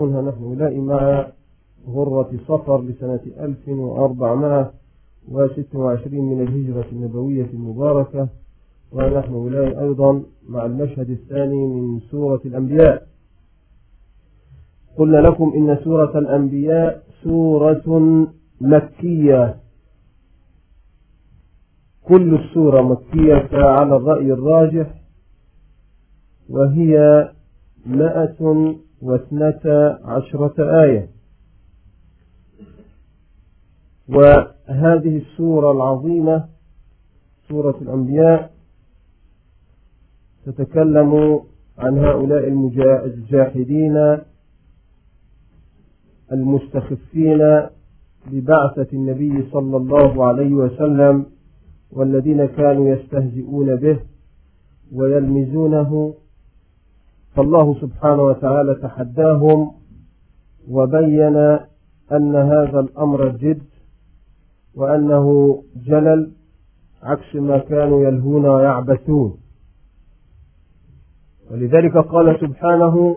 كنا نحن أولئك مع غرة صفر لسنة 1426 من الهجرة النبوية المباركة ونحن أولئك أيضا مع المشهد الثاني من سورة الأنبياء. قلنا لكم إن سورة الأنبياء سورة مكية. كل السورة مكية على الرأي الراجح وهي مائة واثنتا عشرة آية. وهذه السورة العظيمة سورة الأنبياء تتكلم عن هؤلاء الجاحدين المستخفين ببعثة النبي صلى الله عليه وسلم والذين كانوا يستهزئون به ويلمزونه فالله سبحانه وتعالى تحداهم وبين أن هذا الأمر جد وأنه جلل عكس ما كانوا يلهون ويعبثون. ولذلك قال سبحانه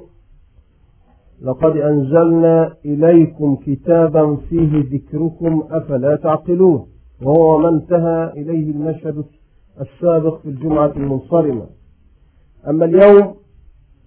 لقد أنزلنا إليكم كتابا فيه ذكركم أفلا تعقلون. وهو ما انتهى إليه المشهد السابق في الجمعة المنصرمة. أما اليوم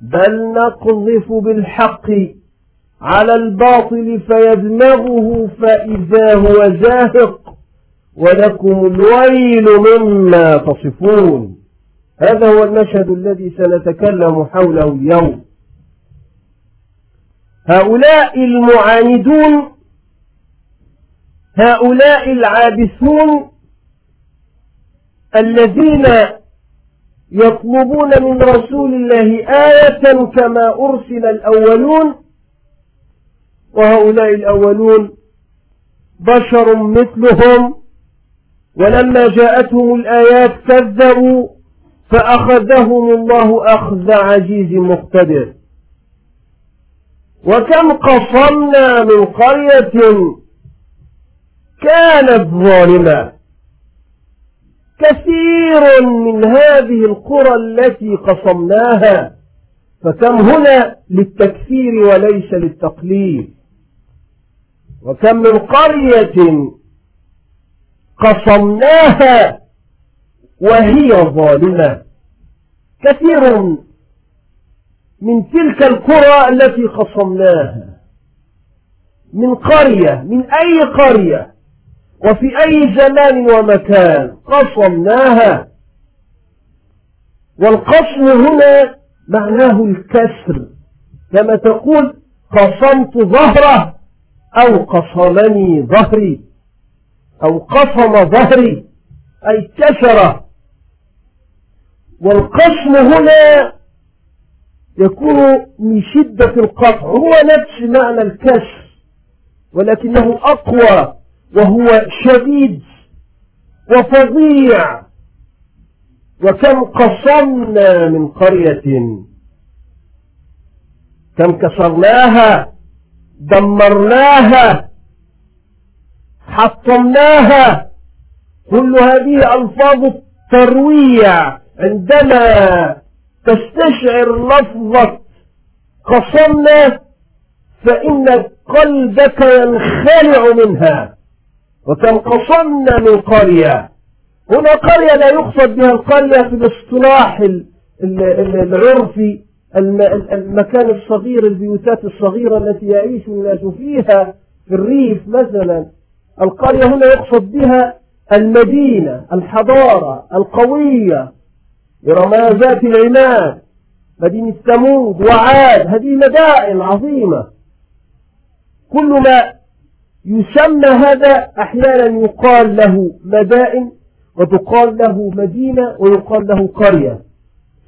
بل نقذف بالحق على الباطل فيدمغه فإذا هو زاهق ولكم الويل مما تصفون. هذا هو المشهد الذي سنتكلم حوله اليوم. هؤلاء المعاندون هؤلاء العابثون الذين يطلبون من رسول الله آية كما أرسل الأولون وهؤلاء الأولون بشر مثلهم ولما جاءتهم الآيات كذبوا فأخذهم الله أخذ عزيز مقتدر. وكم قصمنا من قرية كانت ظالمة. كثير من هذه القرى التي قصمناها. فكم هنا للتكثير وليس للتقليل. وكم من قرية قصمناها وهي ظالمة. كثير من تلك القرى التي قصمناها. من قرية من أي قرية؟ وفي أي زمان ومكان قصمناها. والقصم هنا معناه الكسر. كما تقول قصمت ظهره أو قصمني ظهري أو قصم ظهري أي كسر. والقصم هنا يكون من شدة القطع هو نفس معنى الكسر ولكنه أقوى. وهو شديد وفظيع. وكم قصمنا من قرية. كم كسرناها دمرناها حطمناها كل هذه ألفاظ الترويع عندما تستشعر لفظة قصمنا فإن قلبك ينخلع منها. وكم قصمنا من قرية. هنا قرية لا يقصد بها القرية في الاصطلاح العرفي المكان الصغير البيوتات الصغيرة التي يعيش الناس فيها في الريف مثلا. القرية هنا يقصد بها المدينة الحضارة القوية. برمازات العماد مدينة ثمود وعاد. هذه مدائن عظيمة. كل ما يسمى هذا أحيانا يقال له مدائن وتقال له مدينة ويقال له قرية.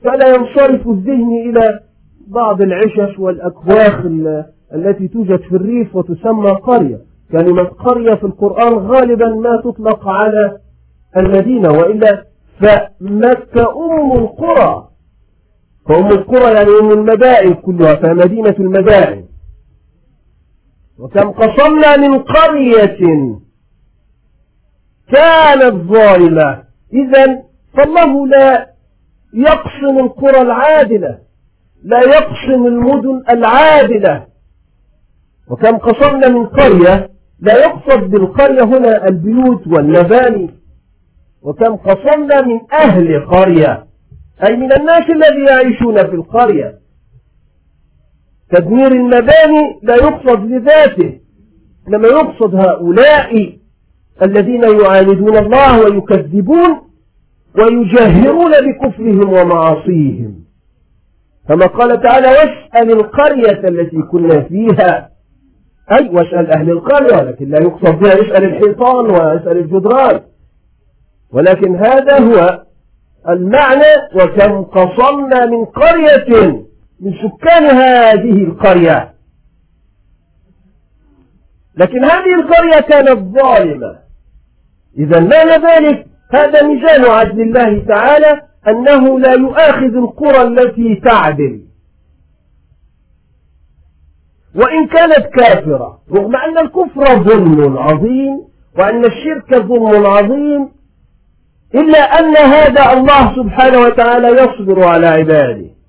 فلا ينصرف الذهن إلى بعض العشش والأكواخ التي توجد في الريف وتسمى قرية. كلمة قرية في القرآن غالبا ما تطلق على المدينة وإلا فمكة أم القرى. فأم القرى يعني أم المدائن كلها فمدينة المدائن. وكم قصمنا من قرية كانت ظالمة. إذا فالله لا يقسم القرى العادلة لا يقسم المدن العادلة. وكم قصمنا من قرية لا يقصد بالقرية هنا البيوت والمباني. وكم قصمنا من أهل قرية أي من الناس الذي يعيشون في القرية. تدمير المباني لا يقصد لذاته لما يقصد هؤلاء الذين يعاندون الله ويكذبون ويجاهرون بكفرهم ومعاصيهم. كما قال تعالى واسأل القرية التي كنا فيها. أي واسأل أهل القرية لكن لا يقصد بها. اسأل الحيطان واسأل الجدران. ولكن هذا هو المعنى وكم قصمنا من قرية من سكان هذه القرية. لكن هذه القرية كانت ظالمة. إذا معنى ذلك هذا ميزان عدل الله تعالى أنه لا يؤاخذ القرى التي تعدل. وإن كانت كافرة رغم أن الكفر ظلم عظيم وأن الشرك ظلم عظيم إلا أن هذا الله سبحانه وتعالى يصبر على عباده.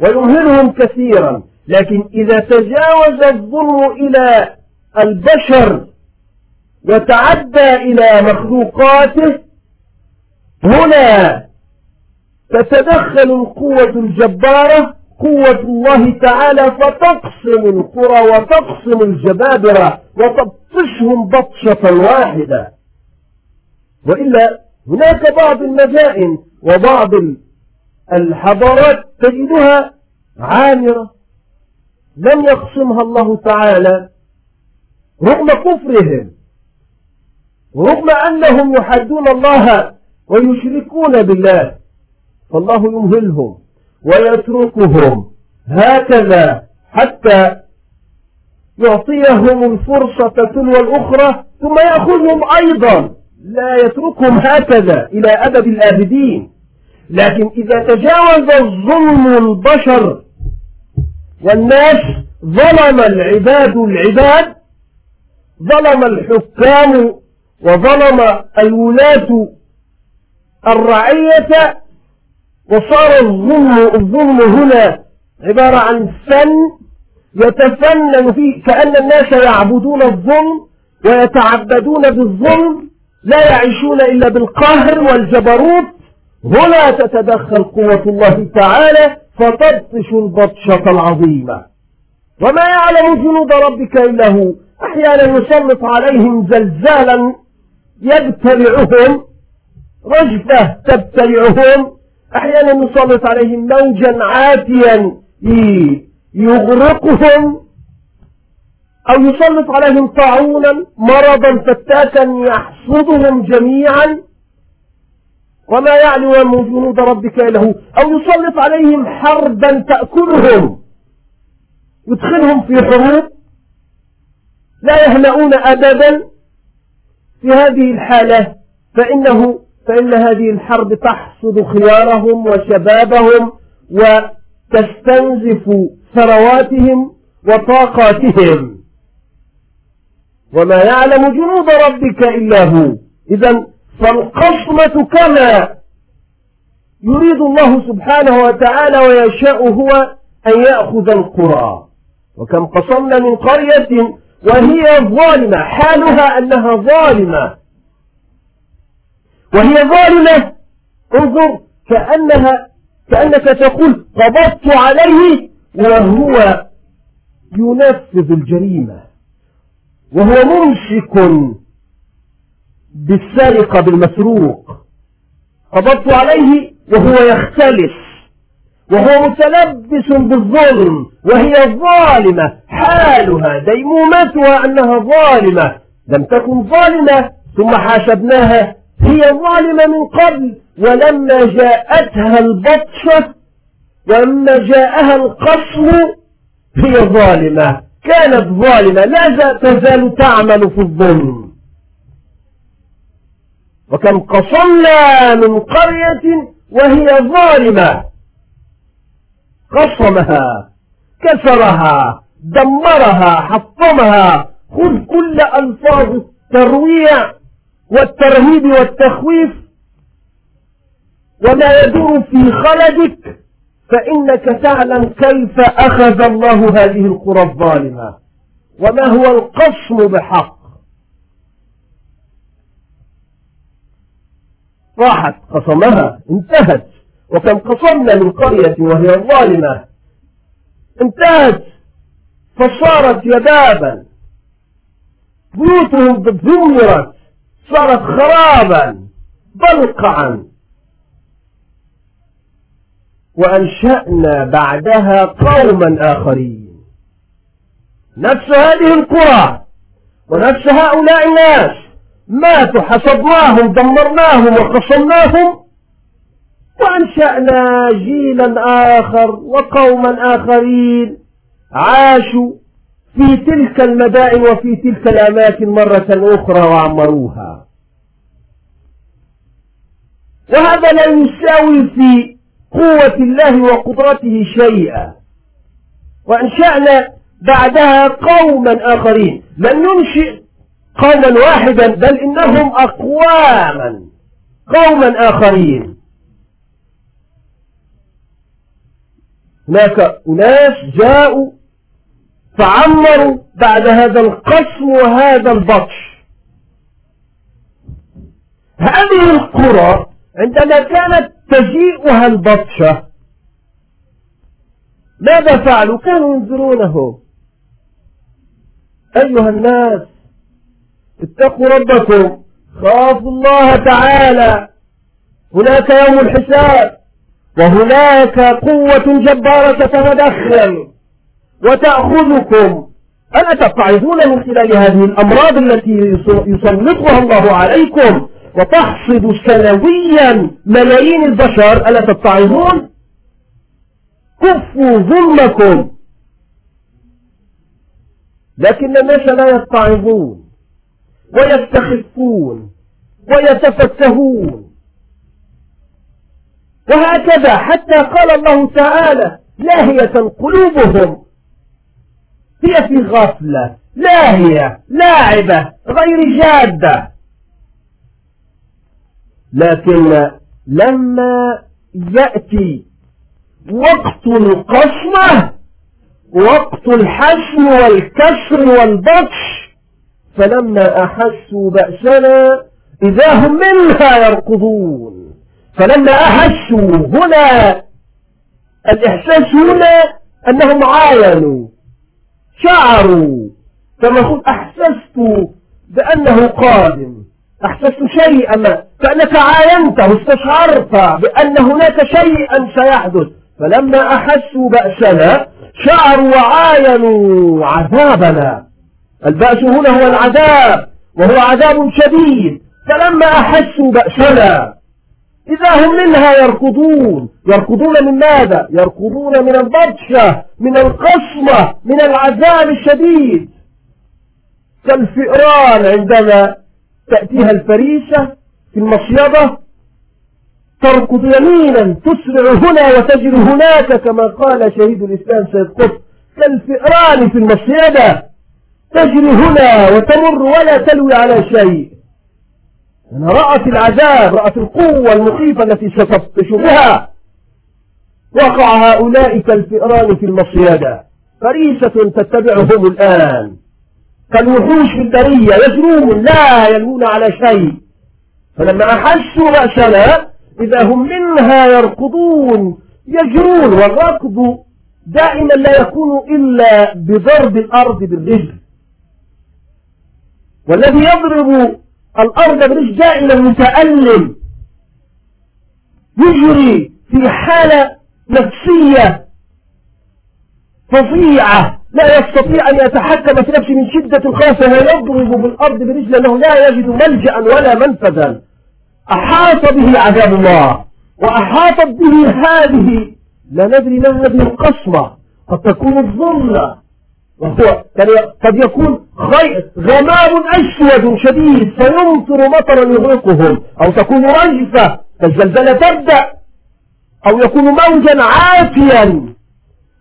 ويمهلهم كثيرا. لكن إذا تجاوز الظلم إلى البشر وتعدى إلى مخلوقاته هنا تتدخل القوة الجبارة قوة الله تعالى فتقسم القرى وتقسم الجبابرة وتبطشهم بطشة واحدة. وإلا هناك بعض المدائن وبعض الحضارات تجدها عامرة. لم يقسمها الله تعالى رغم كفرهم رغم أنهم يحدون الله ويشركون بالله فالله يمهلهم ويتركهم هكذا حتى يعطيهم الفرصة تلو الأخرى ثم يأخذهم أيضا. لا يتركهم هكذا إلى أبد الآبدين. لكن إذا تجاوز الظلم البشر والناس ظلم العباد العباد ظلم الحكام وظلم الولاة الرعية وصار الظلم الظلم هنا عبارة عن فن يتفنن فيه كأن الناس يعبدون الظلم ويتعبدون بالظلم لا يعيشون إلا بالقهر والجبروت هنا تتدخل قوة الله تعالى فتبطش البطشة العظيمة. وما يعلم جنود ربك إلا هو. أحيانا يسلط عليهم زلزالا يبتلعهم رجفة تبتلعهم. أحيانا يسلط عليهم موجا عاتيا يغرقهم. أو يسلط عليهم طاعونا مرضا فتاكا يحصدهم جميعا. وما يعلم من جنود ربك هو أو يسلط عليهم حربا تأكلهم يدخلهم في حروب لا يهنؤون أبدا في هذه الحالة فإنه فإن هذه الحرب تحصد خيارهم وشبابهم وتستنزف ثرواتهم وطاقاتهم. وما يعلم جنود ربك إلا هو. إذا فالقصمة كما يريد الله سبحانه وتعالى ويشاء هو أن يأخذ القرى. وكم قصمنا من قرية وهي ظالمة حالها أنها ظالمة. وهي ظالمة انظر كأنها كأنك تقول قبضت عليه وهو ينفذ الجريمة. وهو ممسك بالسرقة بالمسروق. قبضت عليه وهو يختلف وهو متلبس بالظلم وهي ظالمة حالها ديمومتها أنها ظالمة. لم تكن ظالمة ثم حاسبناها هي ظالمة من قبل ولما جاءتها البطشة ولما جاءها القسم هي ظالمة. كانت ظالمة لا تزال تعمل في الظلم. وكم قصمنا من قرية وهي ظالمة. قصمها كسرها دمرها حطمها. خذ كل ألفاظ الترويع والترهيب والتخويف وما يدور في خلدك فإنك تعلم كيف أخذ الله هذه القرى الظالمة. وما هو القسم بحق؟ راحت قصمها انتهت. وكم قصمنا من قرية وهي ظالمة. انتهت. فصارت يبابا بيوتهم دمرت صارت خرابا. بلقعا. وأنشأنا بعدها قوما آخرين. نفس هذه القرى ونفس هؤلاء الناس. ماتوا حصدناهم دمرناهم وقصمناهم وأنشأنا جيلا آخر وقوما آخرين عاشوا في تلك المدائن وفي تلك الأماكن مرة أخرى وعمروها. وهذا لا يساوي في قوة الله وقدرته شيئا. وأنشأنا بعدها قوما آخرين. لن ننشئ قوما واحدا بل إنهم أقواما قوما آخرين. هناك أناس جاءوا فعمروا بعد هذا القسم وهذا البطش. هذه القرى عندما كانت تجيئها البطشة ماذا فعلوا؟ كانوا ينذرونه. أيها الناس اتقوا ربكم. خافوا الله تعالى. هناك يوم الحساب. وهناك قوة جبارة تتدخل وتأخذكم. ألا تتعظون من خلال هذه الأمراض التي يسلطها الله عليكم. وتحصد سنويا ملايين البشر. ألا تتعظون كفوا ظلمكم. لكن الناس لا يتعظون ويستخفون ويتفكهون وهكذا حتى قال الله تعالى لاهية قلوبهم. هي في غفلة لاهية لاعبة غير جادة. لكن لما يأتي وقت القسمة وقت الحسم والكسر والبطش فلما أحسوا بأسنا إذا هم منها يركضون. فلما أحسوا هنا الإحساس هنا أنهم عاينوا شعروا كما قلت أحسست بأنه قادم. أحسست شيئا ما كأنك عاينته استشعرت بأن هناك شيئا سيحدث. فلما أحسوا بأسنا شعروا وعاينوا عذابنا. البأس هنا هو العذاب وهو عذاب شديد. فلما أحسوا بأسنا إذا هم منها يركضون. يركضون من ماذا؟ يركضون من البطشة من القصمة من العذاب الشديد. كالفئران عندما تأتيها الفريسة في المصيدة تركض يمينا تسرع هنا وتجري هناك كما قال شهيد الإسلام سيد قطب. كالفئران في المصيدة تجري هنا وتمر ولا تلوي على شيء. أنا رأت العذاب رأت القوة المخيفة التي ستبطش بها وقع هؤلاء كالفئران في المصيدة فريسة تتبعهم الآن. كالوحوش في البرية يجرون لا يلوون على شيء. فلما أحسوا رأسنا إذا هم منها يركضون يجرون والركض دائما لا يكون إلا بضرب الأرض بالرجل. والذي يضرب الأرض برجل دائما متألم يجري في حالة نفسية فظيعة. لا يستطيع أن يتحكم في نفسه من شدة الخوف ويضرب بالأرض برجل أنه لا يجد ملجأ ولا منفذا. أحاط به عذاب الله وأحاطت به هذه. لا ندري ما هذه القصمة قد تكون الظلة. وهو قد يكون غمام أسود شديد فيمطر مطرا يغرقهم أو تكون رجفة فالزلزلة تبدأ أو يكون موجا عاتيا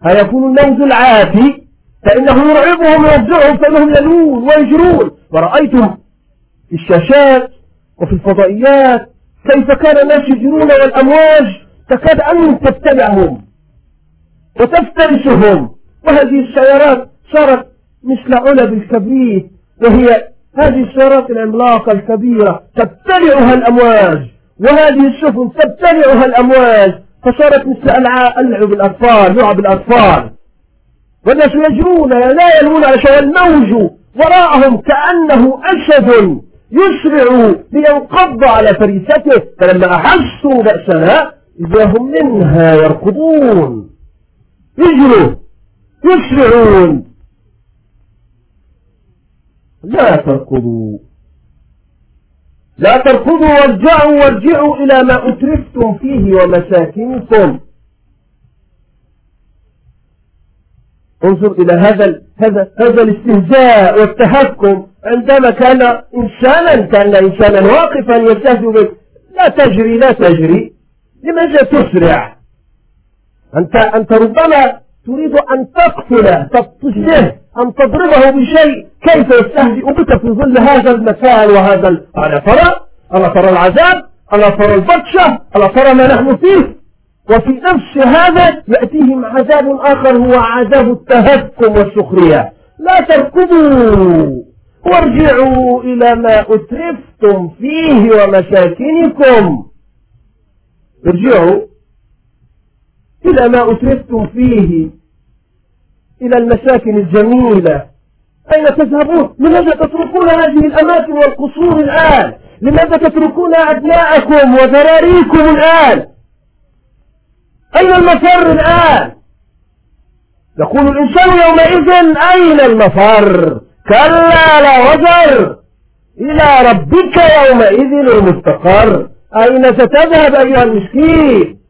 فيكون الموج العاتي فإنه يرعبهم ويفزعهم فإنهم يلون ويجرون. ورأيتم في الشاشات وفي الفضائيات كيف كان الناس يجرون والأمواج تكاد أن تتبعهم وتفترسهم وهذه السيارات صارت مثل علب الكبريت وهي هذه السيارات العملاقة الكبيرة. تبتلعها الأمواج وهذه السفن تبتلعها الأمواج. فصارت مثل ألعب الأطفال لعب الأطفال. والناس يجرون لا يلوون على شيء. الموج وراءهم كأنه أسد يسرع لينقض على فريسته. فلما أحسوا بأسنا إذا هم منها يركضون. يجروا يسرعون. لا تركضوا. لا تركضوا وارجعوا وارجعوا إلى ما أترفتم فيه ومساكنكم. انظر إلى هذا هذا هذا الاستهزاء والتهكم. عندما كان إنسانا كان إنسانا واقفا يستهزئ بك لا تجري لا تجري. لماذا تسرع؟ أنت أنت ربما تريد أن تقتل تجده أن تضربه بشيء كيف يستهزئ بك في ظل هذا المكان وهذا ألا ترى؟ ألا ترى العذاب؟ ألا ترى البطشة؟ ألا ترى ما نحن فيه؟ وفي نفس هذا يأتيهم عذاب آخر هو عذاب التهكم والسخرية. لا تركضوا. وارجعوا إلى ما أترفتم فيه ومساكنكم. ارجعوا إلى ما أترفتم فيه. إلى المساكن الجميلة. أين تذهبون؟ لماذا تتركون هذه الأماكن والقصور الآن؟ لماذا تتركون أبناءكم وذراريكم الآن؟ أين المفر الآن؟ يقول الإنسان يومئذ أين المفر؟ كلا لا وزر. إلى ربك يومئذ المستقر. أين ستذهب أيها المسكين؟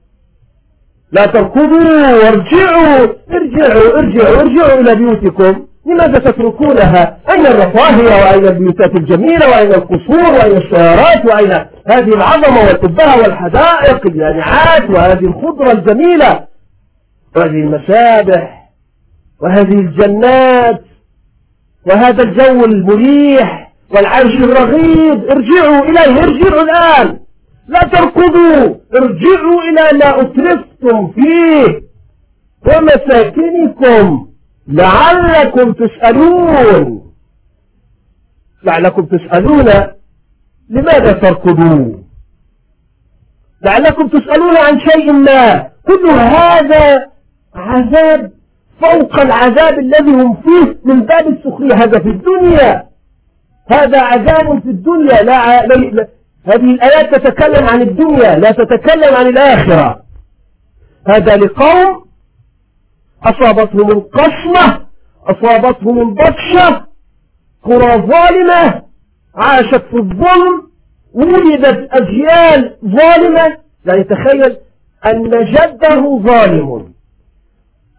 لا تركضوا وارجعوا ارجعوا ارجعوا ارجعوا إلى بيوتكم. لماذا تتركونها؟ أين الرفاهية؟ وأين البيوتات الجميلة؟ وأين القصور؟ وأين السيارات وأين هذه العظمة والقبهة والحدائق اليانعات وهذه الخضرة الجميلة؟ وهذه المسابح؟ وهذه الجنات؟ وهذا الجو المريح والعيش الرغيد؟ ارجعوا إليه ارجعوا الآن. لا تركضوا. ارجعوا إلى ما أترفتم فيه. ومساكنكم لعلكم تسألون. لعلكم تسألون لماذا تركضون لعلكم تسألون عن شيء ما. كل هذا عذاب فوق العذاب الذي هم فيه من باب السخرية. هذا في الدنيا. هذا عذاب في الدنيا. لا, لا هذه الآيات تتكلم عن الدنيا لا تتكلم عن الآخرة. هذا لقوم أصابتهم القصمة أصابتهم البطشة قرى ظالمة عاشت في الظلم ولدت أجيال ظالمة. يعني تخيل أن جده ظالم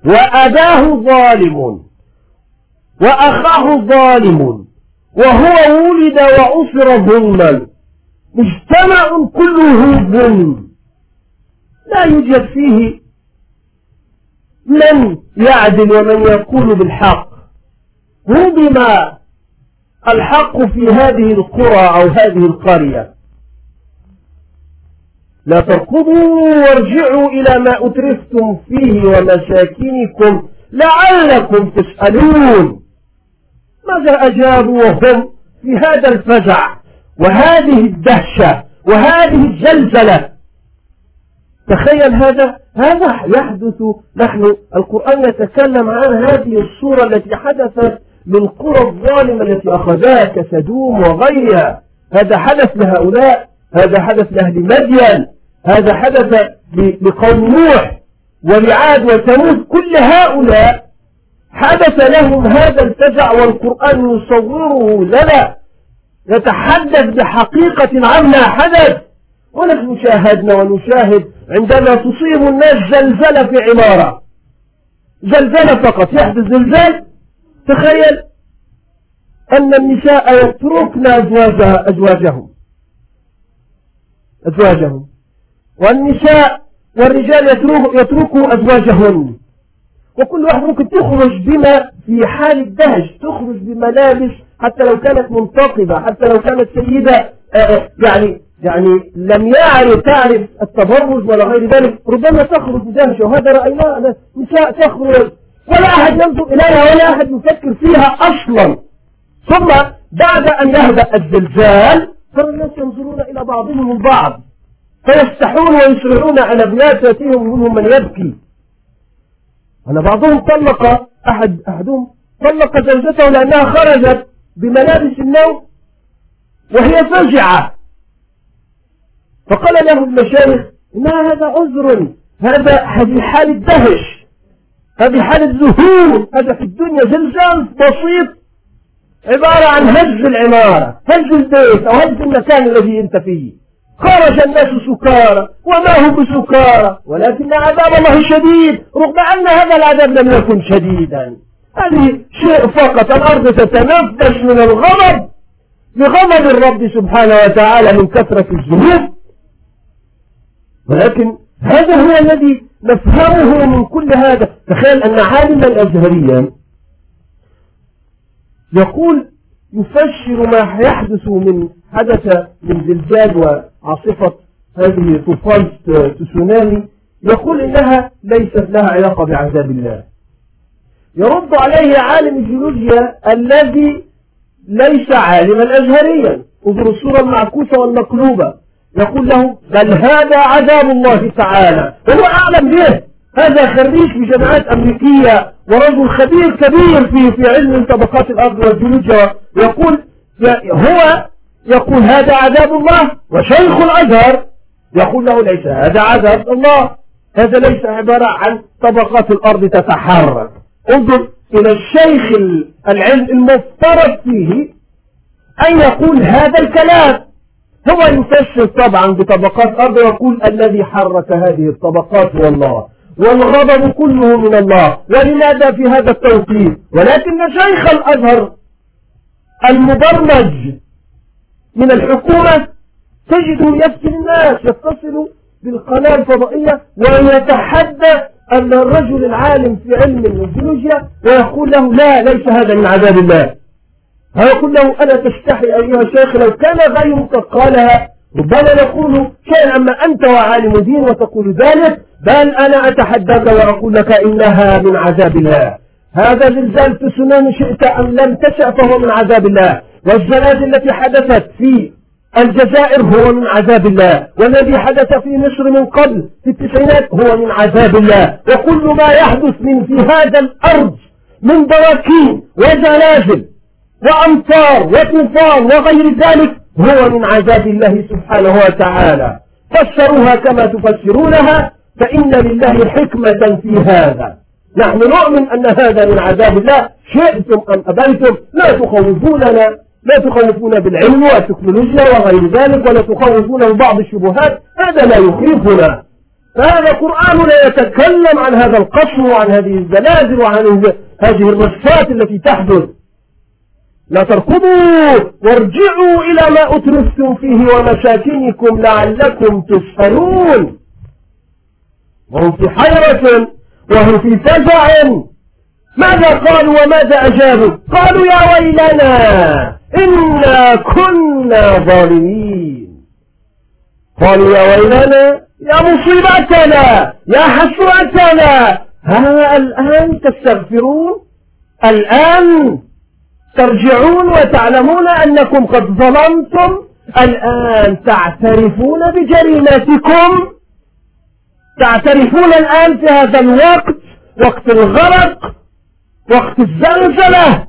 وأباه ظالم وأخاه ظالم وهو ولد وأسر ظلما. مجتمع كله ظلم لا يوجد فيه من يعدل ومن يقول بالحق. هدم الحق في هذه القرى أو هذه القرية. لا تركضوا وارجعوا إلى ما أترفتم فيه ومساكنكم لعلكم تسألون. ماذا أجابوا وهم في هذا الفزع؟ وهذه الدهشة وهذه الزلزلة. تخيل هذا هذا يحدث نحن القرآن يتكلم عن هذه الصورة التي حدثت للقرى الظالمة التي أخذها كسدوم وغيرها. هذا حدث لهؤلاء هذا حدث لأهل مدين هذا حدث لقوم نوح ولعاد وثمود. كل هؤلاء حدث لهم هذا الفزع والقرآن يصوره لنا. يتحدث بحقيقة عما حدث. ونحن شاهدنا ونشاهد عندما تصيب الناس زلزلة في عمارة. زلزلة فقط. يحدث زلزال. تخيل أن النساء يتركن أزواجها أزواجهم. أزواجهم. والنساء والرجال يتركوا أزواجهن. وكل واحد ممكن تخرج بما في حال الدهش تخرج بملابس حتى لو كانت منتقبة حتى لو كانت سيدة آه، آه، يعني يعني لم يعرف تعرف التبرج ولا غير ذلك ربما تخرج بدهشة وهذا رأيناه نساء تخرج. ولا أحد ينظر إليها ولا أحد يفكر فيها أصلا. ثم بعد أن يهدأ الزلزال ترى الناس ينظرون إلى بعضهم البعض فيستحون ويسرعون على بناتهم منهم من يبكي. أنا بعضهم طلق أحد أحدهم طلق زوجته لأنها خرجت. بملابس النوم وهي فجعة فقال له المشايخ ما هذا عذر؟ هذا هذه حالة دهش هذه حالة ذهول هذا في الدنيا زلزال بسيط عبارة عن هز العمارة هز البيت أو هز المكان الذي أنت فيه. خرج الناس سكارى وما هم بسكارى ولكن عذاب الله شديد رغم أن هذا العذاب لم يكن شديدا. هذه شيء فقط. الأرض تتنفس من الغضب بغضب الرب سبحانه وتعالى من كثرة الذنوب. ولكن هذا هو الذي نفهمه من كل هذا. تخيل أن عالما أزهريا يقول يفسر ما يحدث من حدث من زلزال وعاصفة هذه طوفان تسونامي يقول إنها ليست لها علاقة بعذاب الله. يرد عليه عالم الجيولوجيا الذي ليس عالما أزهريا انظر الصورة المعكوسة والمقلوبة. يقول له بل هذا عذاب الله تعالى. وهو أعلم به. هذا خريج في جامعات أمريكية ورجل خبير كبير في في علم طبقات الأرض والجيولوجيا. يقول هو يقول هذا عذاب الله وشيخ الأزهر. يقول له ليس هذا عذاب الله. هذا ليس عبارة عن طبقات الأرض تتحرك. انظر إلى الشيخ العلم المفترض فيه أن يقول هذا الكلام. هو يفسر طبعا بطبقات أرض ويقول الذي حرك هذه الطبقات هو الله والغضب كله من الله ولماذا في هذا التوقيت؟ ولكن شيخ الأزهر المبرمج من الحكومة تجده يفتي الناس يتصل بالقناة الفضائية ويتحدى أن الرجل العالم في علم الجيولوجيا ويقول له لا ليس هذا من عذاب الله. هيقول له أنا تستحي أيها الشيخ لو كان غيرك قالها. ربما نقول شيئا أما أنت وعالم دين وتقول ذلك بل أنا أتحدث وأقول لك إنها من عذاب الله. هذا زلزال تسونامي شئت أم لم تشأ فهو من عذاب الله. والزلازل التي حدثت في الجزائر هو من عذاب الله والذي حدث في مصر من قبل في التسعينات هو من عذاب الله. وكل ما يحدث من في هذا الأرض من براكين وزلازل وأمطار وطوفان وغير ذلك هو من عذاب الله سبحانه وتعالى. فسروها كما تفسرونها فإن لله حكمة في هذا. نحن نؤمن أن هذا من عذاب الله. شئتم أم أبيتم لا تخوفوننا. لا تخوفون بالعلم والتكنولوجيا وغير ذلك ولا تخوفون ببعض الشبهات. هذا لا يخيفنا. فهذا قرآن لا يتكلم عن هذا القصر وعن هذه الزلازل وعن هذه الرصات التي تحدث. لا تركضوا. وارجعوا إلى ما أترفتم فيه ومساكنكم لعلكم تسألون. وهم في حيرة وهم في فزع. ماذا قالوا وماذا أجابوا؟ قالوا يا ويلنا إنا كنا ظالمين. قالوا يا ويلنا يا مصيبتنا يا حسرتنا ها الآن تستغفرون؟ الآن ترجعون وتعلمون أنكم قد ظلمتم؟ الآن تعترفون بجريمتكم؟ تعترفون الآن في هذا الوقت وقت الغرق؟ وقت الزلزلة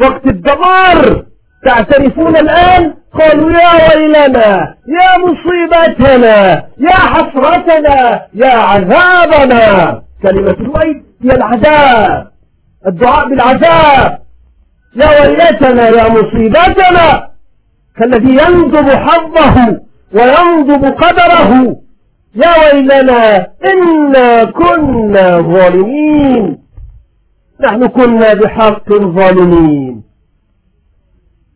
وقت الدمار. تعترفون الآن؟ قالوا يا ويلنا يا مصيبتنا يا حسرتنا يا عذابنا. كلمة الويل هي العذاب الدعاء بالعذاب. يا ويلتنا يا مصيبتنا. كالذي ينضب حظه وينضب قدره. يا ويلنا إنا كنا ظالمين. نحن كنا بحق ظالمين.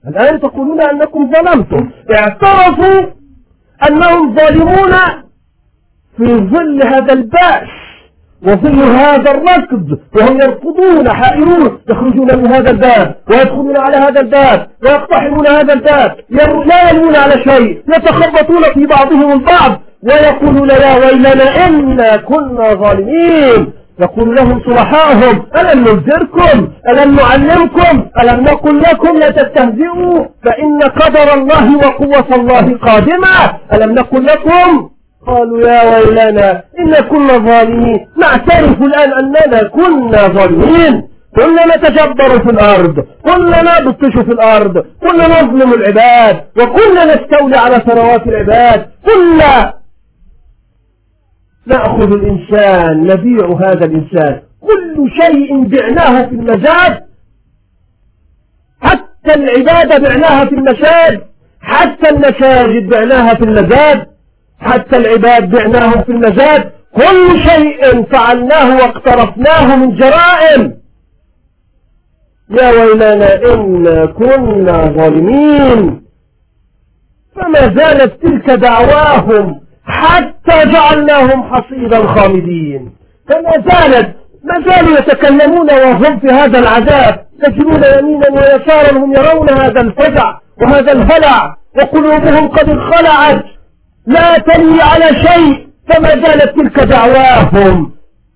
الآن تقولون أنكم ظلمتم. اعترفوا أنهم ظالمون في ظل هذا البأس وظل هذا الركض وهم يركضون حائرون يخرجون من هذا الباب ويدخلون على هذا الباب ويقتحمون هذا الباب لا يلون على شيء يتخبطون في بعضهم البعض ويقولون يا ويلنا إنا كنا ظالمين. يقول لهم صلحاءهم ألم ننذركم ألم نعلمكم؟ ألم نقل لكم؟ لا تستهزئوا فإن قدر الله وقوة الله قادمة. ألم نقل لكم؟ قالوا يا ويلنا إن كنا ظالمين. نعترف الآن أننا كنا ظالمين. كنا نتجبر في الأرض كنا نبطش في الأرض كنا نظلم العباد وكنا نستولي على ثروات العباد. كنا نأخذ الإنسان نبيع هذا الإنسان. كل شيء بعناه في المزاد حتى العبادة بعناها في المشاد حتى المساجد بعناها في المزاد حتى العباد بعناهم في المزاد كل شيء فعلناه واقترفناه من جرائم. يا ويلنا إن كنا ظالمين. فما زالت تلك دعواهم. حتى جعلناهم حصيدا خامدين. فما زالت ما زالوا يتكلمون وهم في هذا العذاب. يجرون يمينا ويسارا هم يرون هذا الفزع وهذا الهلع وقلوبهم قد انخلعت. لا تلي على شيء فما زالت تلك دعواهم.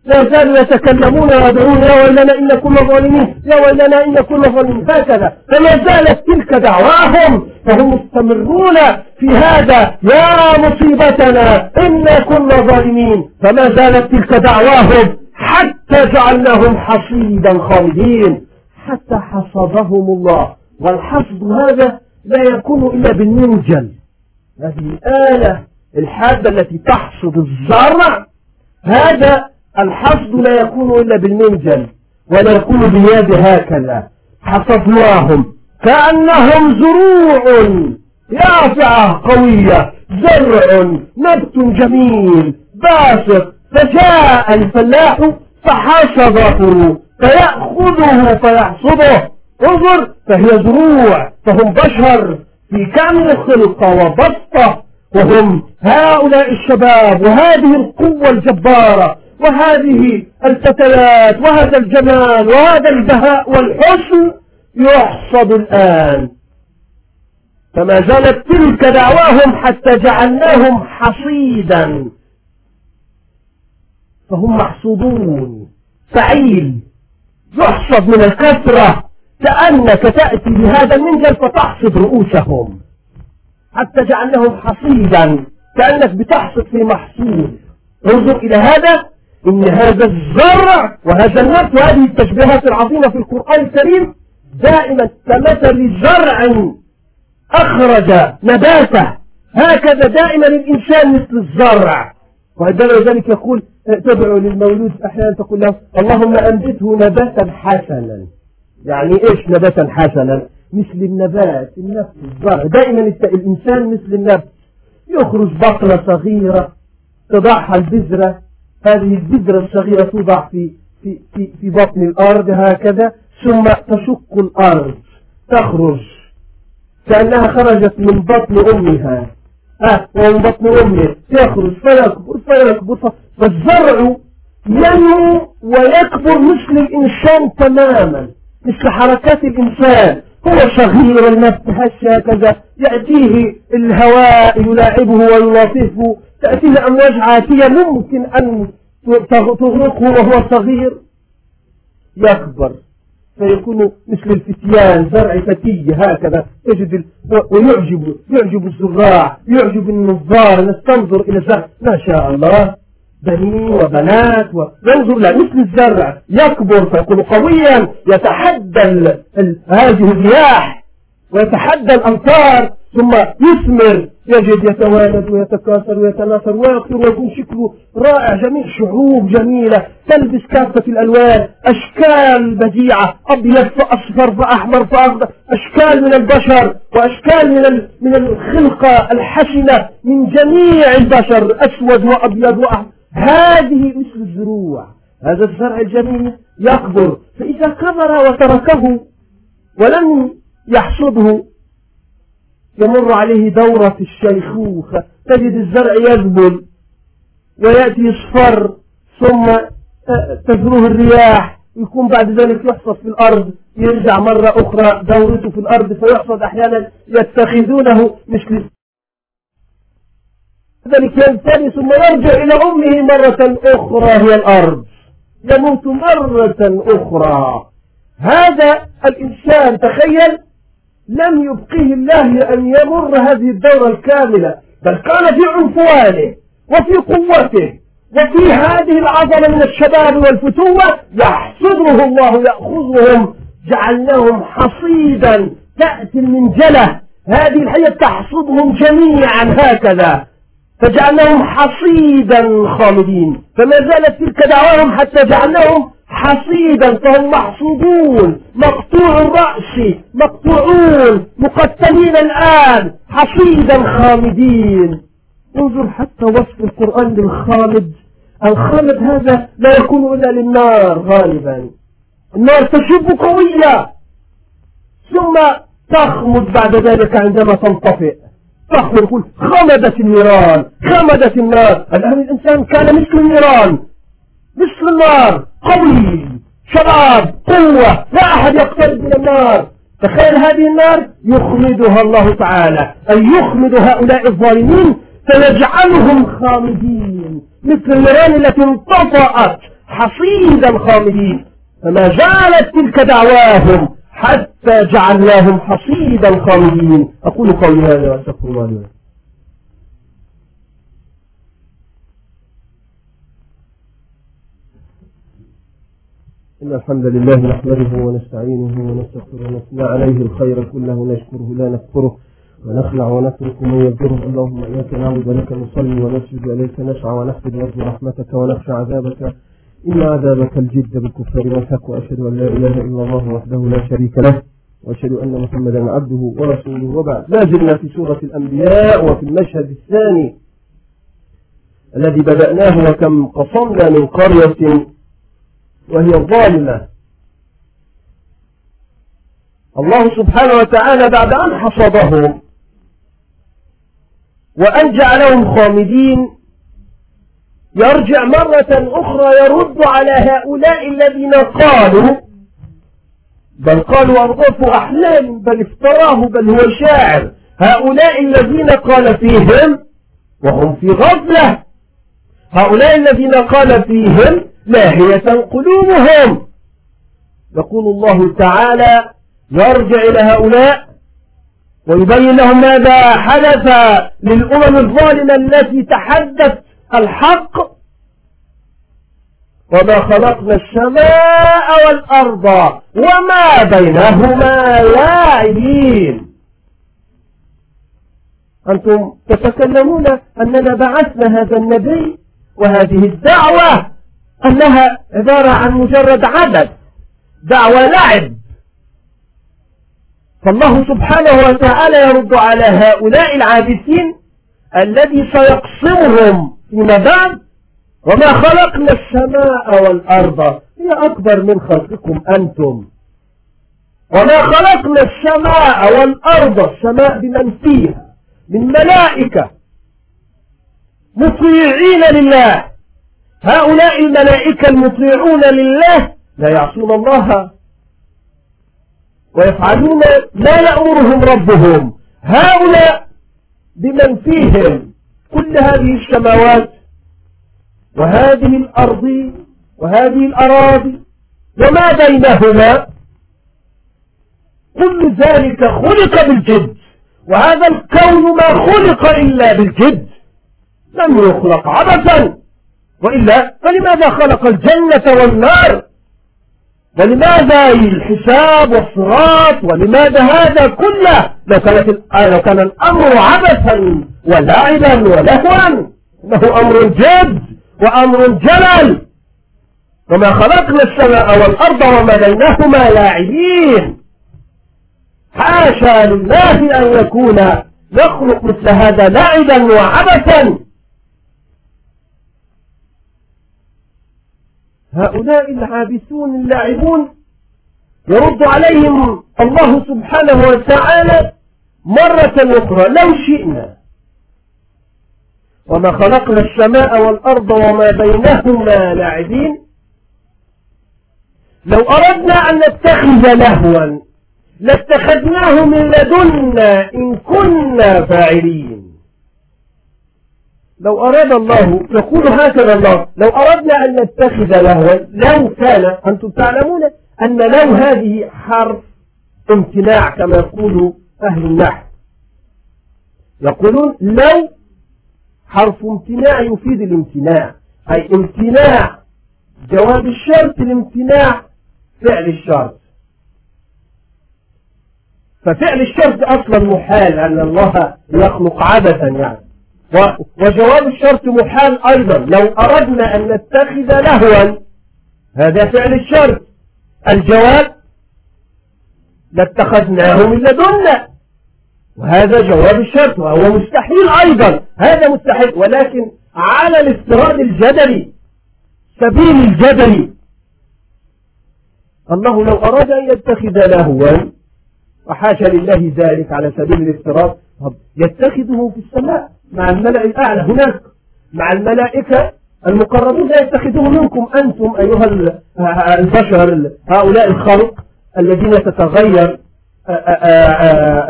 لا زالوا يتكلمون ويدعون يا ويلنا إن كنا ظالمين يا ويلنا إن كنا ظالمين. هكذا. فما زالت تلك دعواهم فهم مستمرون في هذا. يا مصيبتنا إنا كنا ظالمين. فما زالت تلك دعواهم حتى جعلناهم حصيدا خالدين. حتى حصدهم الله. والحصد هذا لا يكون إلا بالمنجل. هذه الآلة الحادة التي تحصد الزرع. هذا الحصد لا يكون إلا بالمنجل ولا يكون باليد هكذا. حصدناهم كأنهم زروع يافعة قوية زرع نبت جميل باسط فجاء الفلاح فحصده فيأخذه فيحصده. انظر فهي زروع فهم بشر في كامل خلقة وبسطة وهم هؤلاء الشباب وهذه القوة الجبارة وهذه الفتلات وهذا الجمال وهذا البهاء والحسن يحصد الآن. فما زالت تلك دعواهم حتى جعلناهم حصيدا. فهم محصودون فعيل. يحصد من الكثرة كأنك تأتي بهذا المنجل فتحصد رؤوسهم. حتى جعلناهم حصيدا كأنك بتحصد في محصول. انظر إلى هذا. إن هذا الزرع وهذا النبت وهذه التشبيهات العظيمة في القرآن الكريم دائما كمثل زرع أخرج نباته. هكذا دائما الإنسان مثل الزرع. وعندما ذلك يقول تدعو للمولود أحيانا تقول له اللهم أنبته نباتا حسنا. يعني إيش نباتا حسنا؟ مثل النبات النبت الزرع. دائما الإنسان مثل النبت يخرج بقلة صغيرة تضعها البذرة هذه البذرة الصغيرة توضع في في في في بطن الأرض هكذا ثم تشق الأرض تخرج. كأنها خرجت من بطن أمها. آه ومن بطن أمه تخرج. فيكبر فيكبر فالزرع ينمو ويكبر مثل الإنسان تماما مثل حركات الإنسان. هو صغير النفس هكذا يأتيه الهواء يلاعبه ويلاطفه. تأتيه أمواج عاتية ممكن أن تغرقه وهو صغير. يكبر فيكون مثل الفتيان زرع فتي هكذا. تجد ويعجب يعجب الزراع يعجب النظار. الناس تنظر إلى الزرع. ما شاء الله. بنين وبنات وينظر له مثل الزرع. يكبر فيكون قويا. يتحدى هذه الرياح. ويتحدى الأمطار. ثم يثمر يجد يتوالد ويتكاثر ويتناثر ويكثر ويكون شكله رائع جميل شعوب جميلة تلبس كافة الألوان أشكال بديعة أبيض فأصفر فأحمر فأخضر أشكال من البشر وأشكال من من الخلقة الحسنة من جميع البشر أسود وأبيض وأحمر. هذه مثل الزروع. هذا الزرع الجميل يكبر فإذا كبر وتركه ولم يحصده يمر عليه دورة الشيخوخة تجد الزرع يذبل ويأتي يصفر ثم تزروه الرياح يكون بعد ذلك يحصد في الأرض يرجع مرة أخرى دورته في الأرض فيحصد أحيانا يتخذونه مثل ذلك ينتهي ثم يرجع إلى أمه مرة أخرى هي الأرض يموت مرة أخرى. هذا الإنسان تخيل لم يبقيه الله أن يمر هذه الدورة الكاملة بل كان في عنفوانه وفي قوته وفي هذه العظمة من الشباب والفتوة يحصده الله يأخذهم. جعلناهم حصيدا تأتي المنجلة هذه الحية تحصدهم جميعا هكذا. فجعلناهم حصيدا خالدين. فما زالت تلك دعواهم حتى جعلناهم حصيدا فهم محصودون مقطوع الرأس مقطوعون مقتلين الآن حصيدا خامدين. انظر حتى وصف القرآن للخامد. الخامد هذا لا يكون إلا للنار غالبا. النار تشب قوية ثم تخمد بعد ذلك عندما تنطفئ. تخمد خمدت النيران خمدت النار. الآن الإنسان كان مثل النيران. مثل النار قوي شباب قوة لا أحد يقترب من النار. تخيل هذه النار يخمدها الله تعالى أي يخمد هؤلاء الظالمين فيجعلهم خامدين. مثل النيران التي انطفأت حصيدا خامدين. فما زالت تلك دعواهم حتى جعلناهم حصيدا خامدين. أقول قولي هذا وأستغفر الله إن الحمد لله نحمده ونستعينه ونستغفره ونثنى عليه الخير كله نشكره لا نكفره ونخلع ونترك من يذكره اللهم إياك نعبد ولك نصلي ونسجد إليك نسعى ونحفظ نرجو رحمتك ونخشى عذابك. إن عذابك الجد بالكفار والحق وأشهد أن لا إله إلا الله وحده لا شريك له وأشهد أن محمدا عبده ورسوله. وبعد لا زلنا في سورة الأنبياء وفي المشهد الثاني الذي بدأناه وكم قصمنا من قرية وهي ظالمة. الله سبحانه وتعالى بعد أن حصدهم وأن جعلهم خامدين يرجع مرة أخرى يرد على هؤلاء الذين قالوا بل قالوا أرغف أحلام بل افتراه بل هو شاعر. هؤلاء الذين قال فيهم وهم في غفلة هؤلاء الذين قال فيهم لاهية قلوبهم. يقول الله تعالى يرجع إلى هؤلاء ويبين لهم ماذا حدث للأمم الظالمة التي تحدث الحق وما خلقنا السماء والأرض وما بينهما لاعبين. أنتم تتكلمون أننا بعثنا هذا النبي وهذه الدعوة أنها عبارة عن مجرد عدد دعوة لعب فالله سبحانه وتعالى يرد على هؤلاء العابثين الذي سيقصمهم فيما بعد وما خلقنا السماء والأرض هي أكبر من خلقكم أنتم. وما خلقنا السماء والأرض السماء بمن فيها؟ من ملائكة. مطيعين لله. هؤلاء الملائكة المطيعون لله لا يعصون الله ويفعلون ما يأمرهم ربهم. هؤلاء بمن فيهم كل هذه السماوات وهذه الأرض وهذه الأراضي وما بينهما. كل ذلك خلق بالجد وهذا الكون ما خلق إلا بالجد. لم يخلق عبثا. وإلا فلماذا خلق الجنة والنار؟ ولماذا الحساب والصراط؟ ولماذا هذا كله؟ لو, كانت لو كان الأمر عبثا ولعبا ولهوا إنه أمر جد وأمر جلل وما خلقنا السماء والأرض وما بينهما لاعبين. حاشا لله أن يكون يخلق مثل هذا لعبا وعبثا. هؤلاء العابثون اللاعبون يرد عليهم الله سبحانه وتعالى مرة أخرى لو شئنا. وما خلقنا السماء والأرض وما بينهما لاعبين. لو أردنا أن نتخذ لهوا لاتخذناه من لدنا إن كنا فاعلين. لو أراد الله يقول هكذا الله لو أردنا أن نتخذ لهوا لو كان أنتم تعلمون أن لو هذه حرف امتناع كما يقول أهل النحو. يقولون لو حرف امتناع يفيد الامتناع أي امتناع جواب الشرط الامتناع فعل الشرط. ففعل الشرط أصلا محال أن الله يخلق عبثا يعني. وجواب الشرط محال أيضا. لو أردنا أن نتخذ لهوا هذا فعل الشرط. الجواب لاتخذناه من لدنا. وهذا جواب الشرط وهو مستحيل أيضا. هذا مستحيل ولكن على الافتراض الجدلي سبيل الجدلي. الله لو أراد أن يتخذ لهوا وحاشا لله ذلك على سبيل الافتراض يتخذه في السماء مع الملأ الأعلى هناك مع الملائكة المقربين لا يتخذوه منكم أنتم أيها البشر هؤلاء الخلق الذين تتغير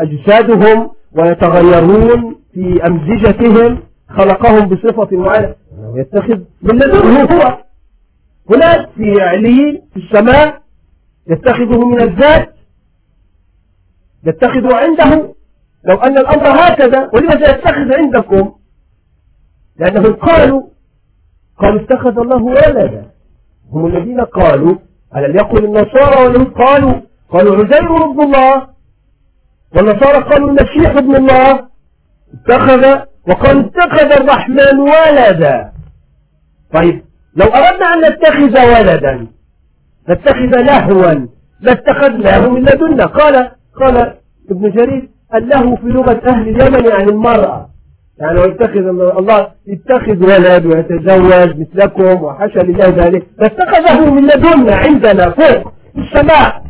أجسادهم ويتغيرون في أمزجتهم خلقهم بصفة معينة يتخذ من لدنه هو. هناك في عليين في السماء يتخذه من الذات يتخذ عنده لو أن الأمر هكذا ولماذا يتخذ عندكم؟ لأنهم قالوا قالوا اتخذ الله ولدا. هم الذين قالوا ألم يقل النصارى واليهود؟ قالوا قالوا عزير ابن الله. والنصارى قالوا المسيح ابن الله. اتخذ وقال اتخذ الرحمن ولدا. طيب لو أردنا أن نتخذ ولدا نتخذ لهوا لاتخذناه من لدنا؟ قال قال ابن جرير له في لغة أهل اليمن يعني المرأة. يعني يتخذ الله يتخذ ولد ويتزوج مثلكم وحشى لله ذلك. فاتخذه من لدنا عندنا فوق في السماء.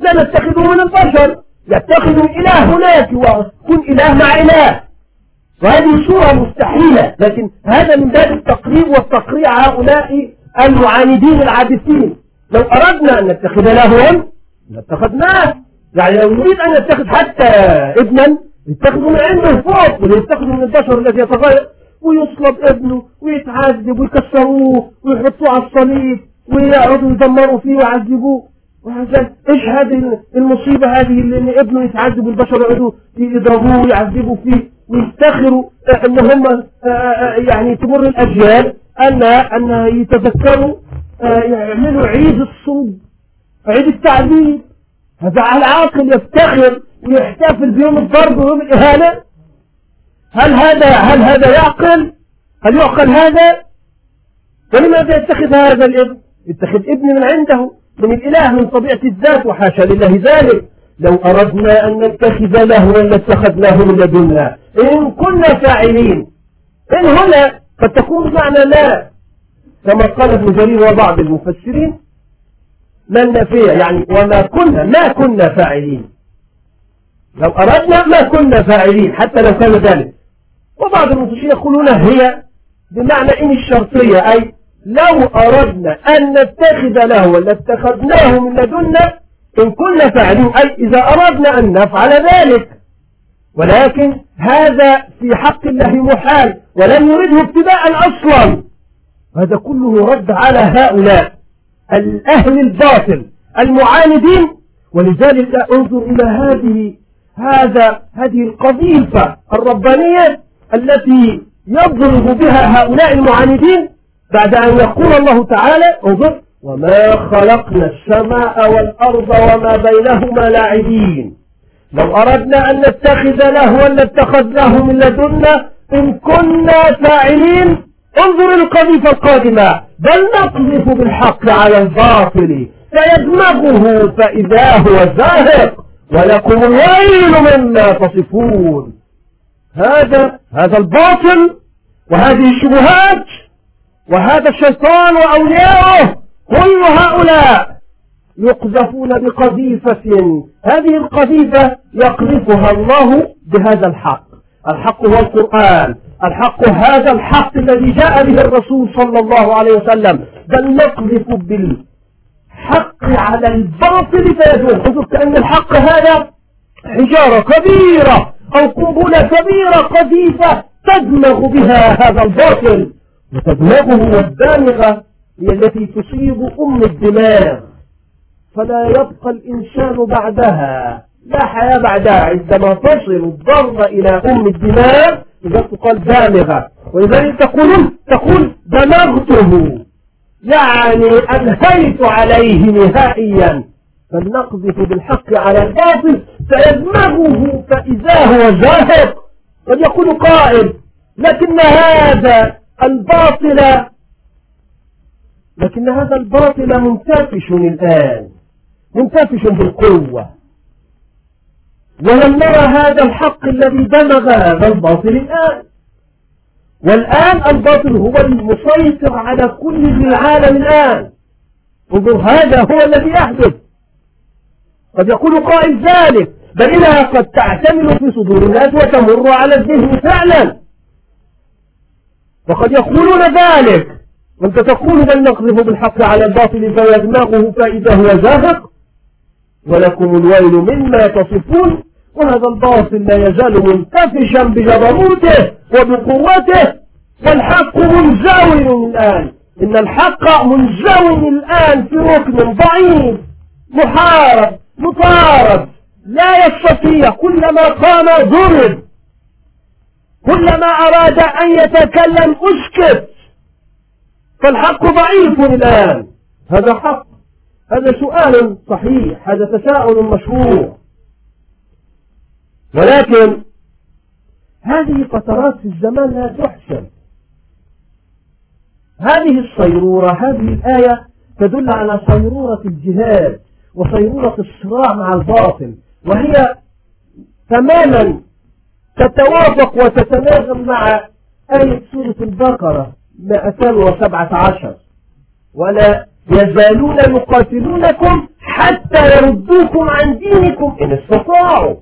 لا نتخذه من البشر. يتخذ الإله هناك ويكون إله مع إله وهذه صورة مستحيلة. لكن هذا من باب التقريب والتقريع هؤلاء المعاندين العابثين. لو أردنا أن نتخذ لهوا لاتخذناه. يعني لو نريد أن نتخذ حتى ابنا يتخذوا من عنده فوق ويتخذوا من البشر الذي يتغير ويصلب ابنه ويتعذب ويكسروه ويحطوه على الصليب ويقعدوا يدمروا فيه ويعذبوه. وهذا إيش هذه المصيبة هذه اللي ابنه يتعذب والبشر يقعدوا يضربوه ويعذبوا فيه؟ ويفتخروا إن هم آه، آه، يعني تمر الأجيال أن أن يتذكروا آه، يعملوا عيد الصوب عيد التعذيب. هذا العاقل يفتخر ويحتفل بيوم الضرب ويوم الإهانة. هل هذا هل هذا يعقل؟ هل يعقل هذا؟ ولماذا يتخذ هذا الابن يتخذ ابن من عنده؟ من الإله من طبيعة الذات وحاشا لله ذلك. لو أردنا أن نتخذ لهوا لاتخذناه من لدنا. إن كنا فاعلين. إن هنا قد تكون بمعنى لا. كما قال ابن جرير وبعض المفسرين ما النافية يعني وما كنا ما كنا فاعلين. لو أردنا ما كنا فاعلين حتى لو كان ذلك. وبعض المفسرين يقولون هي بمعنى إن الشرطية أي لو أردنا أن نتخذ له ولا اتخذناه من لدنا إن كنا فاعلين أي إذا أردنا أن نفعل ذلك. ولكن هذا في حق الله محال ولم يرده ابتداء أصلا. هذا كله رد على هؤلاء. الأهل الباطل المعاندين. ولذلك أنظر إلى هذه هذا هذه القذيفة الربانية التي يضرب بها هؤلاء المعاندين بعد أن يقول الله تعالى انظر وما خلقنا السماء والأرض وما بينهما لاعبين. لو أردنا أن نتخذ لهوا لاتخذناه من لدنا إن كنا فاعلين. انظر القذيفة القادمة. بل نقذف بالحق على الباطل فيدمغه فإذا هو زاهق ولكم الويل مما تصفون. هذا هذا الباطل وهذه الشبهات وهذا الشيطان وأولياؤه كل هؤلاء يقذفون بقذيفة. هذه القذيفة يقذفها الله بهذا الحق. الحق هو القرآن. الحق هذا الحق الذي جاء به الرسول صلى الله عليه وسلم. بل نقذف بالحق على الباطل انظر كأن الحق هذا حجارة كبيرة أو قنبلة كبيرة قذيفة تدمغ بها هذا الباطل. وتدمغه والدامغة هي التي تصيب أم الدماغ. فلا يبقى الإنسان بعدها. لا حياة بعدها. عندما تصل الضربة إلى أم الدماغ إذا تقال دامغة ولذلك تقول تقول دمغته يعني أنهيت عليه نهائيا. فلنقذف بالحق على الباطل فيدمغه فإذا هو زاهق قد يقول قائل لكن هذا الباطل لكن هذا الباطل منتفش الآن. منتفش بالقوة. ولم نرى هذا الحق الذي دمغ هذا الباطل الآن. والآن الباطل هو المسيطر على كل العالم الآن. انظر هذا هو الذي يحدث. قد يقول قائل ذلك بل إنها قد تعتمل في صدور الناس وتمر على الذهن فعلا. وقد يقولون ذلك. وانت تقول بل نقذف بالحق على الباطل فيدماغه فإذا هو زاهق. ولكم الويل مما تصفون وهذا الباطل لا يزال منتفشا بجبروته وبقوته والحق منزوي الآن. إن الحق منزوي الآن في ركن ضعيف محارب مطارد لا يستطيع كلما قام ضرب كلما أراد أن يتكلم أسكت. فالحق ضعيف الآن. هذا حق. هذا سؤال صحيح هذا تساؤل مشروع ولكن هذه فترات في الزمان لا تحسن. هذه الصيرورة هذه الآية تدل على صيرورة الجهاد وصيرورة الصراع مع الباطل وهي تماما تتوافق وتتناغم مع آية سورة البقرة 217 ولا يزالون يقاتلونكم حتى يردوكم عن دينكم إن استطاعوا.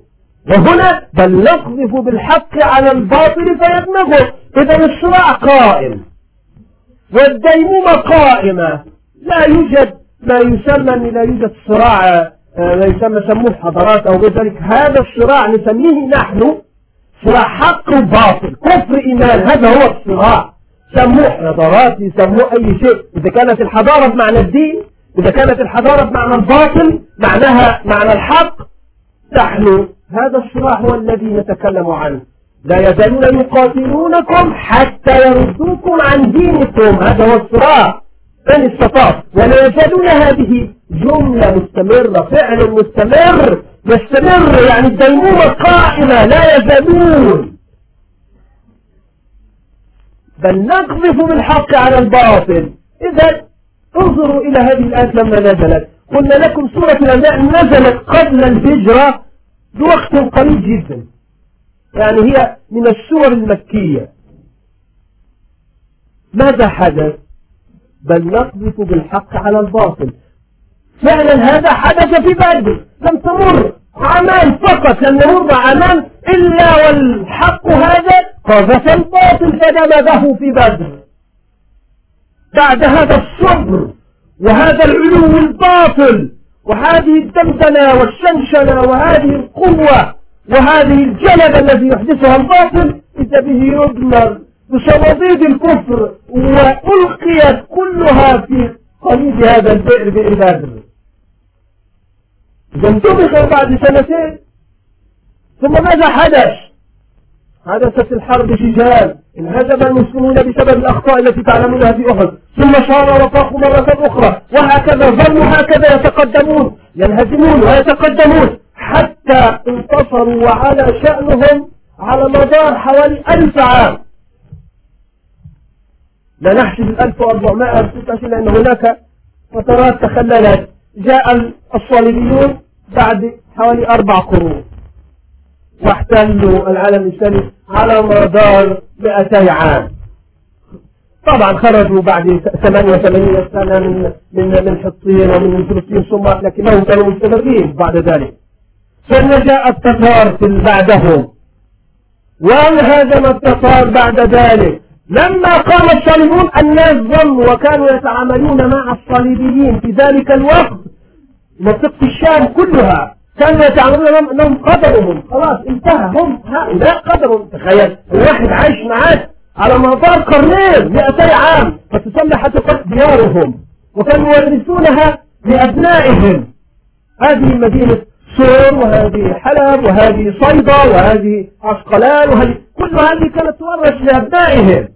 وهنا بل نقذف بالحق على الباطل فيدمغه إذا الصراع قائم. والديمومة قائمة. لا يوجد ما يسمى لا يوجد صراع آه، ما يسمى سموه حضارات أو غير ذلك. هذا الصراع نسميه نحن صراع حق وباطل. كفر إيمان هذا هو الصراع. سموه حضارات يسموه أي شيء. إذا كانت الحضارة بمعنى الدين إذا كانت الحضارة بمعنى الباطل معناها معنى الحق نحن هذا الصراع هو الذي نتكلم عنه. لا يزالون يقاتلونكم حتى يردوكم عن دينكم. هذا هو الصراع. من استطاع؟ ولا يزالون هذه جملة مستمرة فعل مستمر يستمر يعني الديمومة قائمة لا يزالون. بل نقذف بالحق على الباطل. إذا انظروا إلى هذه الآيات لما نزلت. قلنا لكم سورة الأنبياء نزلت قبل الهجرة بوقت قريب جدا. يعني هي من السور المكية. ماذا حدث؟ بل نقذف بالحق على الباطل. فعلا هذا حدث في بدر. لم تمر عمان فقط لم يمر عمان إلا والحق هذا قذف الباطل فدمغه في بدر. بعد هذا الصبر وهذا العلو الباطل وهذه الدمدنة والشنشنة وهذه القوة وهذه الجلب الذي يحدثها الباطل إذا به يدمر بصناديد الكفر وألقيت كلها في قليل هذا البئر بئر بدر. إذا انتبه بعد سنتين ثم ماذا حدث؟ حدثت الحرب شجال انهزم المسلمون بسبب الأخطاء التي تعلمونها في أحد. ثم شار وفاقوا مرة أخرى. وهكذا ظلوا هكذا يتقدمون. ينهزمون ويتقدمون. حتى انتصروا وعلى شأنهم على مدار حوالي ألف عام. لا نحسب الألف وأربعمائة لأن هناك فترات تخللت. جاء الصليبيون بعد حوالي أربع قرون. واحتلوا العالم الإسلامي على مدار 200 عام. طبعا خرجوا بعد 88 سنة من من من حطين ومن فلسطين ثم لكنهم كانوا مستمرين بعد ذلك. ثم جاء التتار بعدهم. وانهزم التتار بعد ذلك. لما قام الصليبون الناس ظنوا وكانوا يتعاملون مع الصليبيين في ذلك الوقت. منطقة الشام كلها. كانوا يتعاملون لهم أنهم قدرهم خلاص انتهى. هم هؤلاء قدرهم تخيل. الواحد عايش معاك على مدار قرنين 200 عام فتسمى حتى ديارهم وكانوا يورثونها لأبنائهم. هذه مدينة سور وهذه حلب وهذه صيدا وهذه عسقلان وهذه كل هذه كانت تورث لأبنائهم.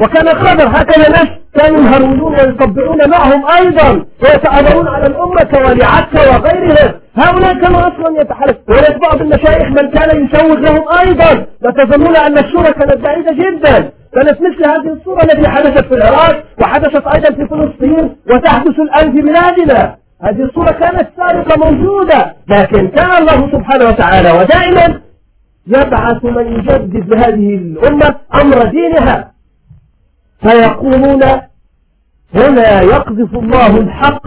وكان قدر هكذا ناس كانوا يهرولون ويطبعون معهم أيضا ويتآمرون على الأمة كوالعتك وغيرهم هؤلاء كانوا أصلا يتحالف ولد بعض المشايخ من كان يسوق لهم أيضا. وتظنون أن الصورة كانت بعيدة جدا. كانت مثل هذه الصورة التي حدثت في العراق وحدثت أيضا في فلسطين وتحدث الآن في بلادنا. هذه الصورة كانت سابقة موجودة. لكن كان الله سبحانه وتعالى ودائما يبعث من يجدد لهذه الأمة أمر دينها. فيقولون هنا يقذف الله الحق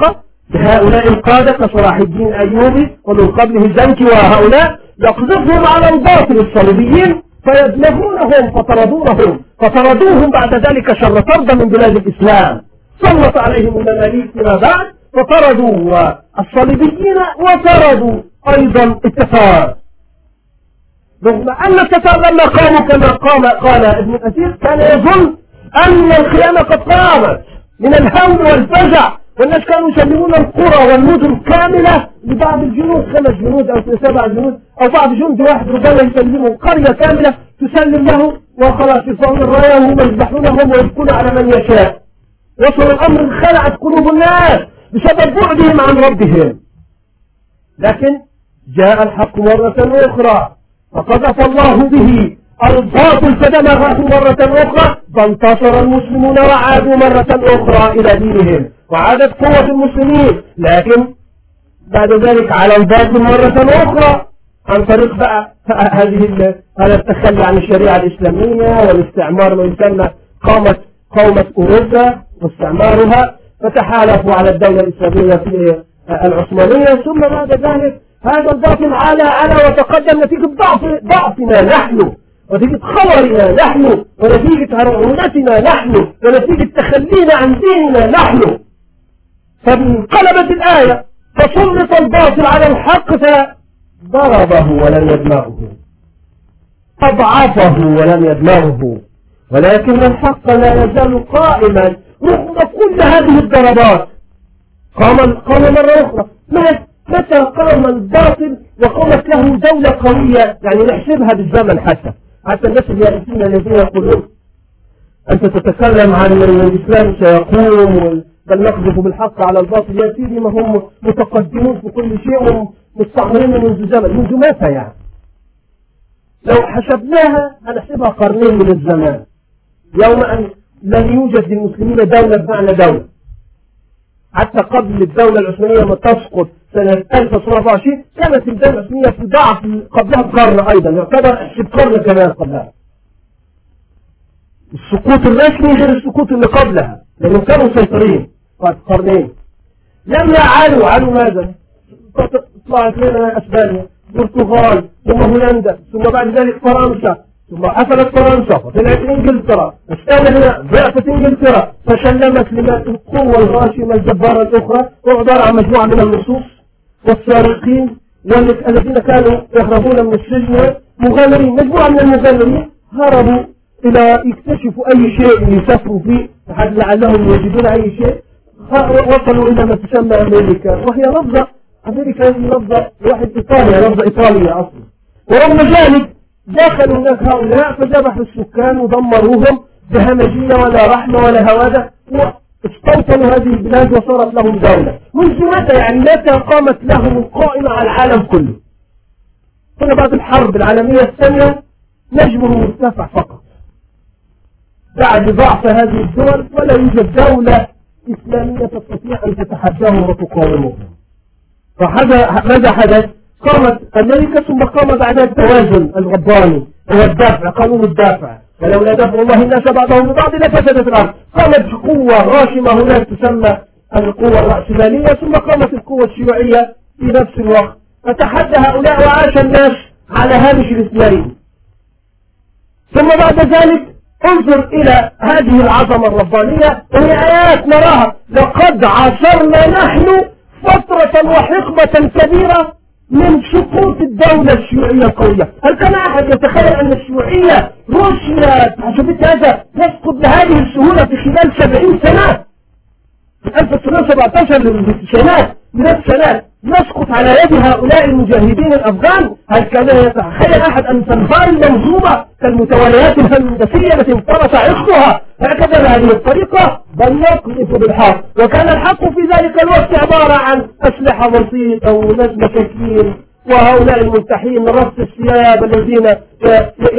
بهؤلاء القادة كصلاح الدين أيوبي ومن قبله الزنكي وهؤلاء يقذفهم على الباطل الصليبيين فيدمغونهم فطردونهم فطردوهم بعد ذلك شر طرد من بلاد الإسلام. سلط عليهم المماليك فيما بعد فطردوا الصليبيين وطردوا أيضا التتار. رغم أن التتار لما قاموا كما قام قال ابن كثير كان يظن أن الخيانة قد قامت من الهول والفزع والناس كانوا يسلمون القرى والمدن كاملة لبعض الجنود خمس جنود أو سبع جنود أو بعض جند واحد ربما يسلموا قرية كاملة تسلم له وخلاص يصون الراية وهم يذبحونهم ويبكون على من يشاء. وصل الأمر خلعت قلوب الناس بسبب بعدهم عن ربهم. لكن جاء الحق مرة أخرى فقذف الله به الباطل فدمغه مرة أخرى فانتصر المسلمون وعادوا مرة أخرى إلى دينهم وعادت قوة المسلمين. لكن بعد ذلك على الباطل مرة أخرى. عن طريق بقى هذه هذا التخلي عن الشريعة الإسلامية والاستعمار ما يسمى قامت قومة أوروبا واستعمارها فتحالفوا على الدولة الإسلامية في العثمانية. ثم بعد ذلك هذا الباطل على على وتقدم نتيجة ضعف ضعفنا نحن. ونتيجة خورنا نحن ونتيجة هرعونتنا نحن ونتيجة تخلينا عن ديننا نحن. فانقلبت الآية فسلط الباطل على الحق فضربه ولم يدمغه. أضعفه ولم يدمغه. ولكن الحق لا يزال قائما رغم كل هذه الضربات. قام قام مرة أخرى. متى قام الباطل وقامت له دولة قوية. يعني نحسبها بالزمن حتى. حتى الناس اليائسين الذين يقولون. أنت تتكلم عن الإسلام سيقوم بل نقذف بالحق على الباطل. يا سيدي ما هم متقدمون في كل شيء ومستعمرين منذ زمن. منذ متى يعني؟ لو حسبناها هنحسبها قرنين من الزمان. يوم أن لم يوجد للمسلمين دولة بمعنى دولة. حتى قبل الدولة العثمانية ما تسقط سنة 1924 كانت الدولة العثمانية في ضعف قبلها بقرن أيضا يعتبر بقرن كمان قبلها. السقوط الرسمي غير السقوط اللي قبلها لأنهم كانوا مسيطرين بعد قرنين. لم يعلوا علوا ماذا؟ طلعت لنا أسبانيا البرتغال ثم هولندا ثم بعد ذلك فرنسا ثم قفلت فرنسا وطلعت إنجلترا. استنى هنا ضعفت إنجلترا فسلمت لما القوة الغاشمة الجبارة الأخرى وعبارة عن مجموعة من اللصوص والسارقين والذين كانوا يهربون من السجن مغامرين مجموعة من المغامرين هربوا إلى يكتشفوا أي شيء يسافروا فيه. لعلهم يجدون أي شيء. وصلوا إلى ما تسمى أمريكا. وهي لفظة أمريكا هذه لفظة واحد إيطاليا لفظة إيطالية أصلا. ورغم ذلك دخلوا هناك هؤلاء فذبحوا السكان ودمروهم بهمجية ولا رحمة ولا هوادة. واستوطنوا هذه البلاد وصارت لهم دولة. منذ متى يعني؟ متى قامت لهم القائمة على العالم كله؟ هنا بعد الحرب العالمية الثانية نجمه مرتفع فقط. بعد ضعف هذه الدول ولا يوجد دولة إسلامية تستطيع أن تتحداهم وتقاومهم فماذا حدث؟ قامت أمريكا ثم قام بعدها التوازن الرباني هو الدافع قانون الدافع. ولولا دفع الله الناس بعضهم ببعض لفسدت الأرض. قامت قوة غاشمة هناك تسمى القوة الرأسمالية ثم قامت القوة الشيوعية في نفس الوقت. فتحدى هؤلاء وعاش الناس على هامش الاثنين ثم بعد ذلك انظر إلى هذه العظمة الربانية وهي آيات نراها. لقد عاصرنا نحن فترة وحقبة كبيرة من سقوط الدولة الشيوعية القوية هل كان أحد يتخيل أن الشيوعية روسيا شفت هذا تسقط بهذه السهولة في خلال سبعين سنة. 1917 للتسعينات من السنوات يسقط على يد هؤلاء المجاهدين الأفغان. هل كان يتخيل أحد أن تنهار المنظومة كالمتواليات الهندسية التي انطلق عقدها هكذا بهذه الطريقة. بل يقذف بالحق. وكان الحق في ذلك الوقت عبارة عن أسلحة بسيطة ونجم كثير. وهؤلاء الملتحين رص الثياب الذين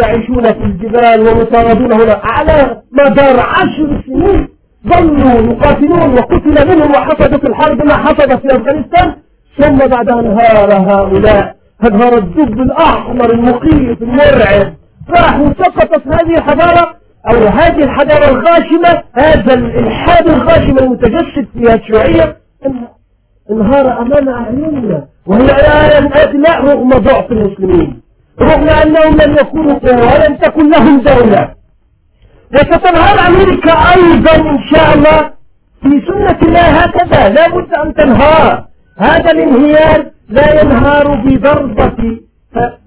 يعيشون في الجبال ومطاردون هنا. على مدار عشر سنين ظلوا يقاتلون وقتل منهم وحصدت الحرب ما حصل في أفغانستان ثم بعدها انهار هؤلاء انهار الدب الأحمر المخيف المرعب. راح وسقطت هذه الحضارة أو هذه الحضارة الغاشمة هذا الإلحاد الغاشم المتجسد فيها الشيوعية. انهار أمام أعيننا وهي الآن أدنى رغم ضعف المسلمين. رغم أنهم لم يكونوا قوة ولم تكن لهم دولة. وستنهار أمريكا أيضا إن شاء الله في سنة الله هكذا. لا بد أن تنهار هذا الانهيار لا ينهار بضربة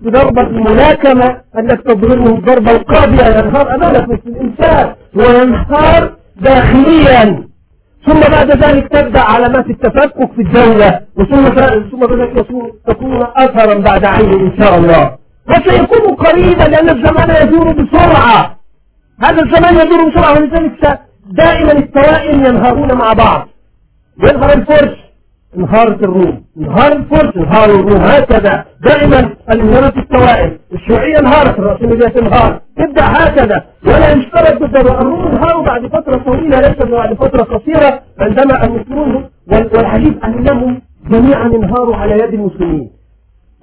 بضربة الملاكمة أنك تضربه الضربة القاضية ينهار أمامك مثل الإنسان وينهار داخليا. ثم بعد ذلك تبدأ علامات التفكك في الدولة وثم ثم ذلك تكون أثرا بعد عين إن شاء الله. وسيكون قريبا لأن الزمان يدور بسرعة. هذا الزمان يدور بسرعة ولذلك دائما التوائم ينهارون مع بعض. ينهر الفرس انهارت الروم انهار الفرس انهار الروم. هكذا دائما انهارت التوائم الشيوعية انهارت الرأسمالية انهار تبدأ هكذا. ولا يشترط الروم انهاروا بعد فترة طويلة ليس بعد فترة قصيرة عندما المسلمون والعجيب أنهم جميعا انهاروا على يد المسلمين.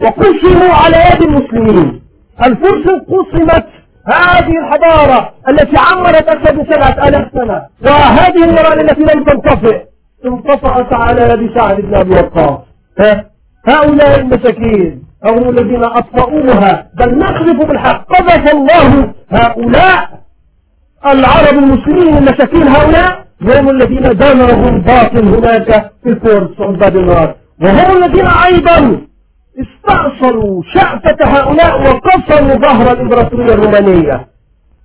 وقسموا على يد المسلمين. الفرس قسمت هذه الحضارة التي عمرت أكثر من سبعة آلاف سنة وهذه النيران التي لم تنطفئ انطفأت على يد سعد بن أبي وقاص هؤلاء المساكين هم الذين أطفأوها بل نقذف بالحق. قذف الله هؤلاء العرب المسلمين المساكين هؤلاء هم الذين دمرهم باطل هناك في الفرس عباد وهم الذين أيضا استأصلوا شعفة هؤلاء وكسروا ظهر الإمبراطورية الرومانية.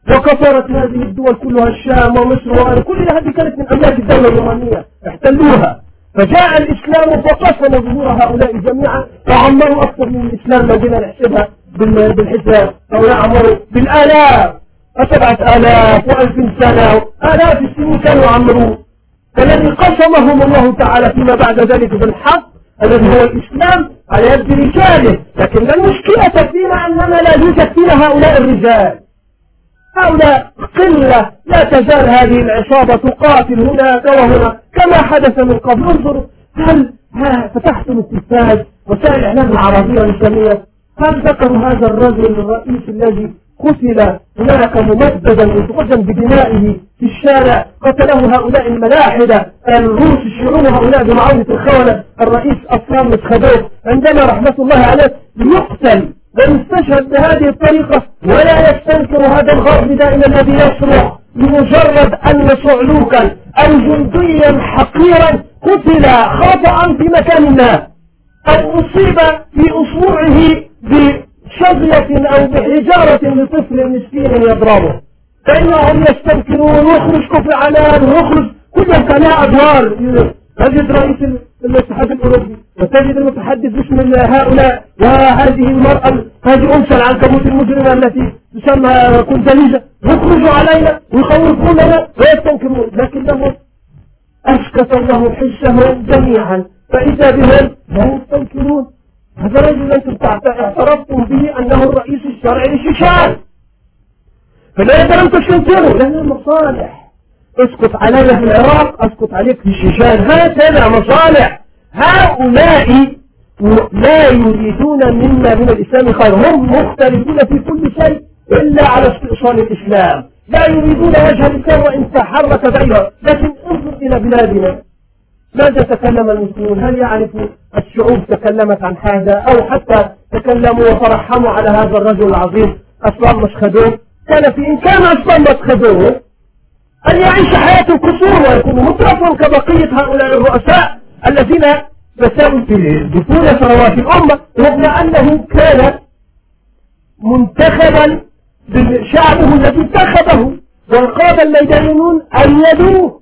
وكفرت هذه الدول كلها الشام ومصر وغير كل هذه كانت من أملاك الدولة الرومانية احتلوها. فجاء الإسلام فقسم ظهور هؤلاء جميعا. وعمروا أكثر من الإسلام ما جينا نحسبها بالحساب. أو يعمروا بالآلاف. فسبعة آلاف وألف سنة. آلاف السنين كانوا يعمرون. فالذي قسمهم الله تعالى فيما بعد ذلك بالحق الذي هو الإسلام على يد رجاله. لكن المشكلة فينا أننا لا يوجد فينا هؤلاء الرجال. هؤلاء قلة لا تزال هذه العصابة تقاتل هناك وهنا. كما حدث من قبل. انظر هل فتحتم التلفاز وسائل الإعلام العربية الإسلامية؟ هل ذكروا هذا الرجل الرئيس الذي قتل هناك ممددا متقدم بدمائه في الشارع قتله هؤلاء الملاحدة الروس الشيوعيون هؤلاء بمعاونة الخونة الرئيس أصلام مسخدوف عندما رحمة الله عليه يقتل ويستشهد بهذه الطريقة ولا يستنكر هذا الغرب دائما الذي يصرخ بمجرد أن صعلوكا أو جنديا حقيرا قتل خطأ في مكان ما. أصيب في أصبعه بشظية أو بحجارة لطفل مسكين يضربه. فإنهم يستنكرون ويخرج كفر علان ويخرج كل كان أدوار تجد رئيس الاتحاد الأوروبي وتجد المتحدث باسم هؤلاء وهذه المرأة هذه أنثى العنكبوت المجرمة التي تسمى كنتليجة يخرجوا علينا ويخوفوننا ويستنكرون. لكنهم أسكت الله حسهم جميعا. فإذا بهم لا يستنكرون. هذا رجل أنتم اعترفتم به أنه الرئيس الشرعي للشيشان. فلماذا لم تستنكروا لأنها مصالح. اسكت علي في العراق اسكت عليك في الشيشان. هكذا مصالح. هؤلاء لا يريدون منا من الإسلام خير. هم مختلفون في كل شيء إلا على استئصال الإسلام. لا يريدون وجه الإسلام وإن تحرك بينهم. لكن انظر إلى بلادنا. ماذا تكلم المسلمون؟ هل يعرف الشعوب تكلمت عن هذا أو حتى تكلموا وترحموا على هذا الرجل العظيم أسلام مشخدون؟ كان في إمكان أسلام مشخدون أن يعيش حياة القصور ويكون مطرفا كبقية هؤلاء الرؤساء الذين بساووا في دخول ثروات الأمة رغم أنه كان منتخبا شعبه الذي انتخبه والقادة الميدانيون أيدوه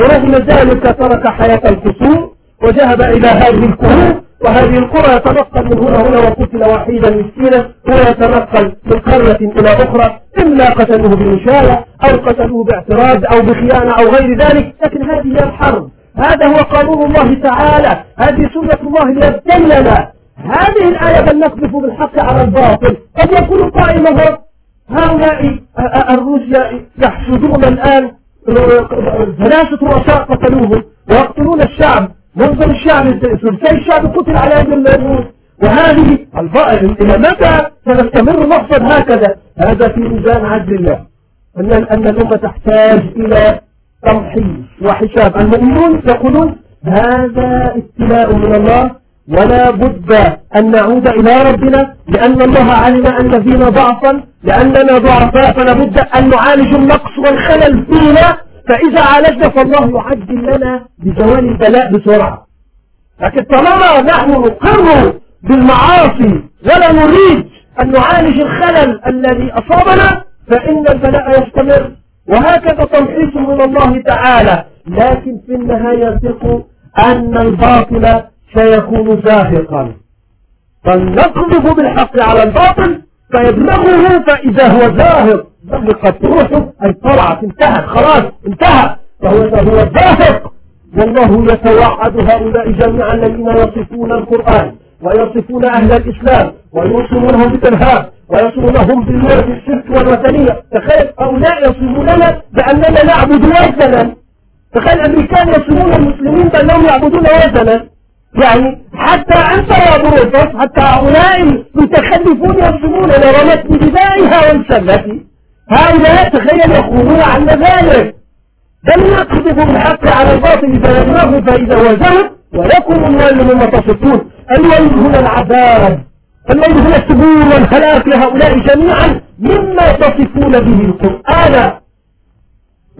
ورغم ذلك ترك حياة القصور وذهب إلى هذه القرون وهذه القرى يتنقل من هنا هنا وقتل وحيدا مسكينا ويتنقل من قرية إلى أخرى إما قتلوه بمشاية أو قتلوه باعتراض أو بخيانة أو غير ذلك. لكن هذه هي الحرب. هذا هو قانون الله تعالى. هذه سنة الله ليبتلنا. هذه الآية بل نقذف بالحق على الباطل. قد يكون قائما هؤلاء الروس يحشدون الآن ثلاثة رؤساء قتلوهم ويقتلون الشعب منظر الشعب ثلثي الشعب قتل على يد الروس وهذه إلى متى سنستمر نحصد هكذا؟ هذا في ميزان عدل الله. أن أن الأمة تحتاج إلى تمحيص وحساب. المؤمنون يقولون هذا ابتلاء من الله ولا بد أن نعود إلى ربنا لأن الله علم أن فينا ضعفا لأننا ضعفاء فلا بد أن نعالج النقص والخلل فينا. فإذا عالجنا فالله يعجل لنا بزوال البلاء بسرعة. لكن طالما نحن نقر بالمعاصي ولا نريد أن نعالج الخلل الذي أصابنا فإن البلاء يستمر. وهكذا تمحيص من الله تعالى. لكن في النهاية يثق أن الباطل سيكون زاهقا. فلنقذف بالحق على الباطل فيبلغه فإذا هو زاهق زهقت روحه أي طلعت انتهت خلاص انتهى. فهو هو زاهق والله يتوعد هؤلاء جميعا الذين يصفون القرآن ويصفون أهل الإسلام ويوصلونهم بالإرهاب ويصلونهم بالشرك والوثنية. تخيل هؤلاء يصفوننا بأننا نعبد وثنا. تخيل الأمريكان يصفون المسلمين بأنهم يعبدون وثنا. يعني حتى أنت يا بروتوس حتى هؤلاء المتخلفون يصفون رمتني بدائها وانسلتي هؤلاء تخيل يقولون عن ذلك. بل يقذف بالحق على الباطل فيدمغه فإذا هو زاهق ولكم الويل مما تصفون الويل هنا العذاب. الويل هنا الثبور والهلاك لهؤلاء جميعا. مما تصفون به القرآن.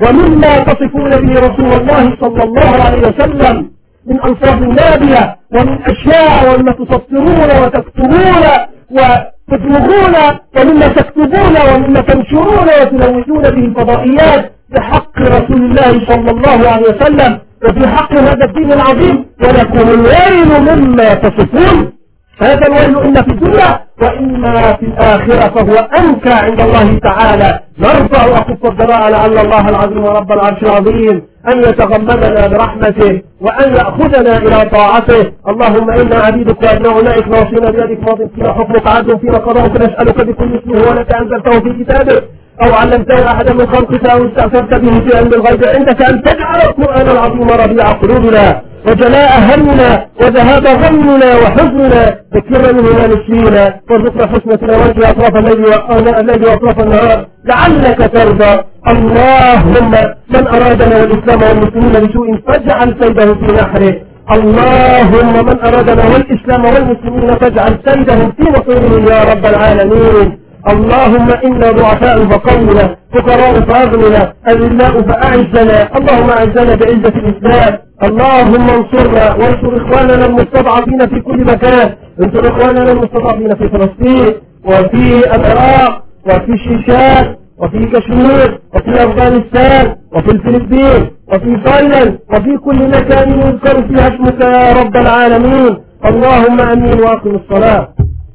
ومما تصفون به رسول الله صلى الله عليه وسلم. من ألفاظ نابية ومن أشياء ومما تسطرون وتكتبون وتبلغون ومما تكتبون ومما تنشرون وتلوثون به الفضائيات بحق رسول الله صلى الله عليه وسلم وفي حق هذا الدين العظيم. ولكم الويل مما تصفون. هذا الويل إن في الدنيا وإما في الآخرة فهو أنكى عند الله تعالى. نرفع أخف الضراء لعل الله العظيم رب العرش العظيم. أن يتغمدنا برحمته وأن يأخذنا إلى طاعته. اللهم إنا عبيدك وأبناء ناصينا بيدك ماض فينا حكمك. عدل فينا قضاءك نسألك بكل اسم هو لك. أنزلته في كتابك. أو علمته أحدا من خلقك أو استأثرت به في علم الغيب عندك أن تجعل القرآن العظيم ربيع قلوبنا. وجلاء همنا وذهاب غمنا وحزننا ذكرنا منه ما نسينا وارزقنا حسنة تلاوته أطراف الليل وأطراف النهار. لعلك ترضى. اللهم من أرادنا والإسلام والمسلمين بسوء فاجعل كيده في نحره. اللهم من أرادنا والإسلام والمسلمين فاجعل كيدهم في نصيرهم يا رب العالمين. اللهم إنا ضعفاء فقونا فقراء فأغننا أذلاء فأعزنا. اللهم أعزنا بعزة الإسلام. اللهم انصرنا وانصر إخواننا المستضعفين في كل مكان. انصر إخواننا المستضعفين في فلسطين وفي العراق وفي الشيشان وفي كشمير وفي أفغانستان وفي الفلبين وفي تايلاند وفي كل مكان يذكر فيها اسمك يا رب العالمين. اللهم أمين وأقم الصلاة.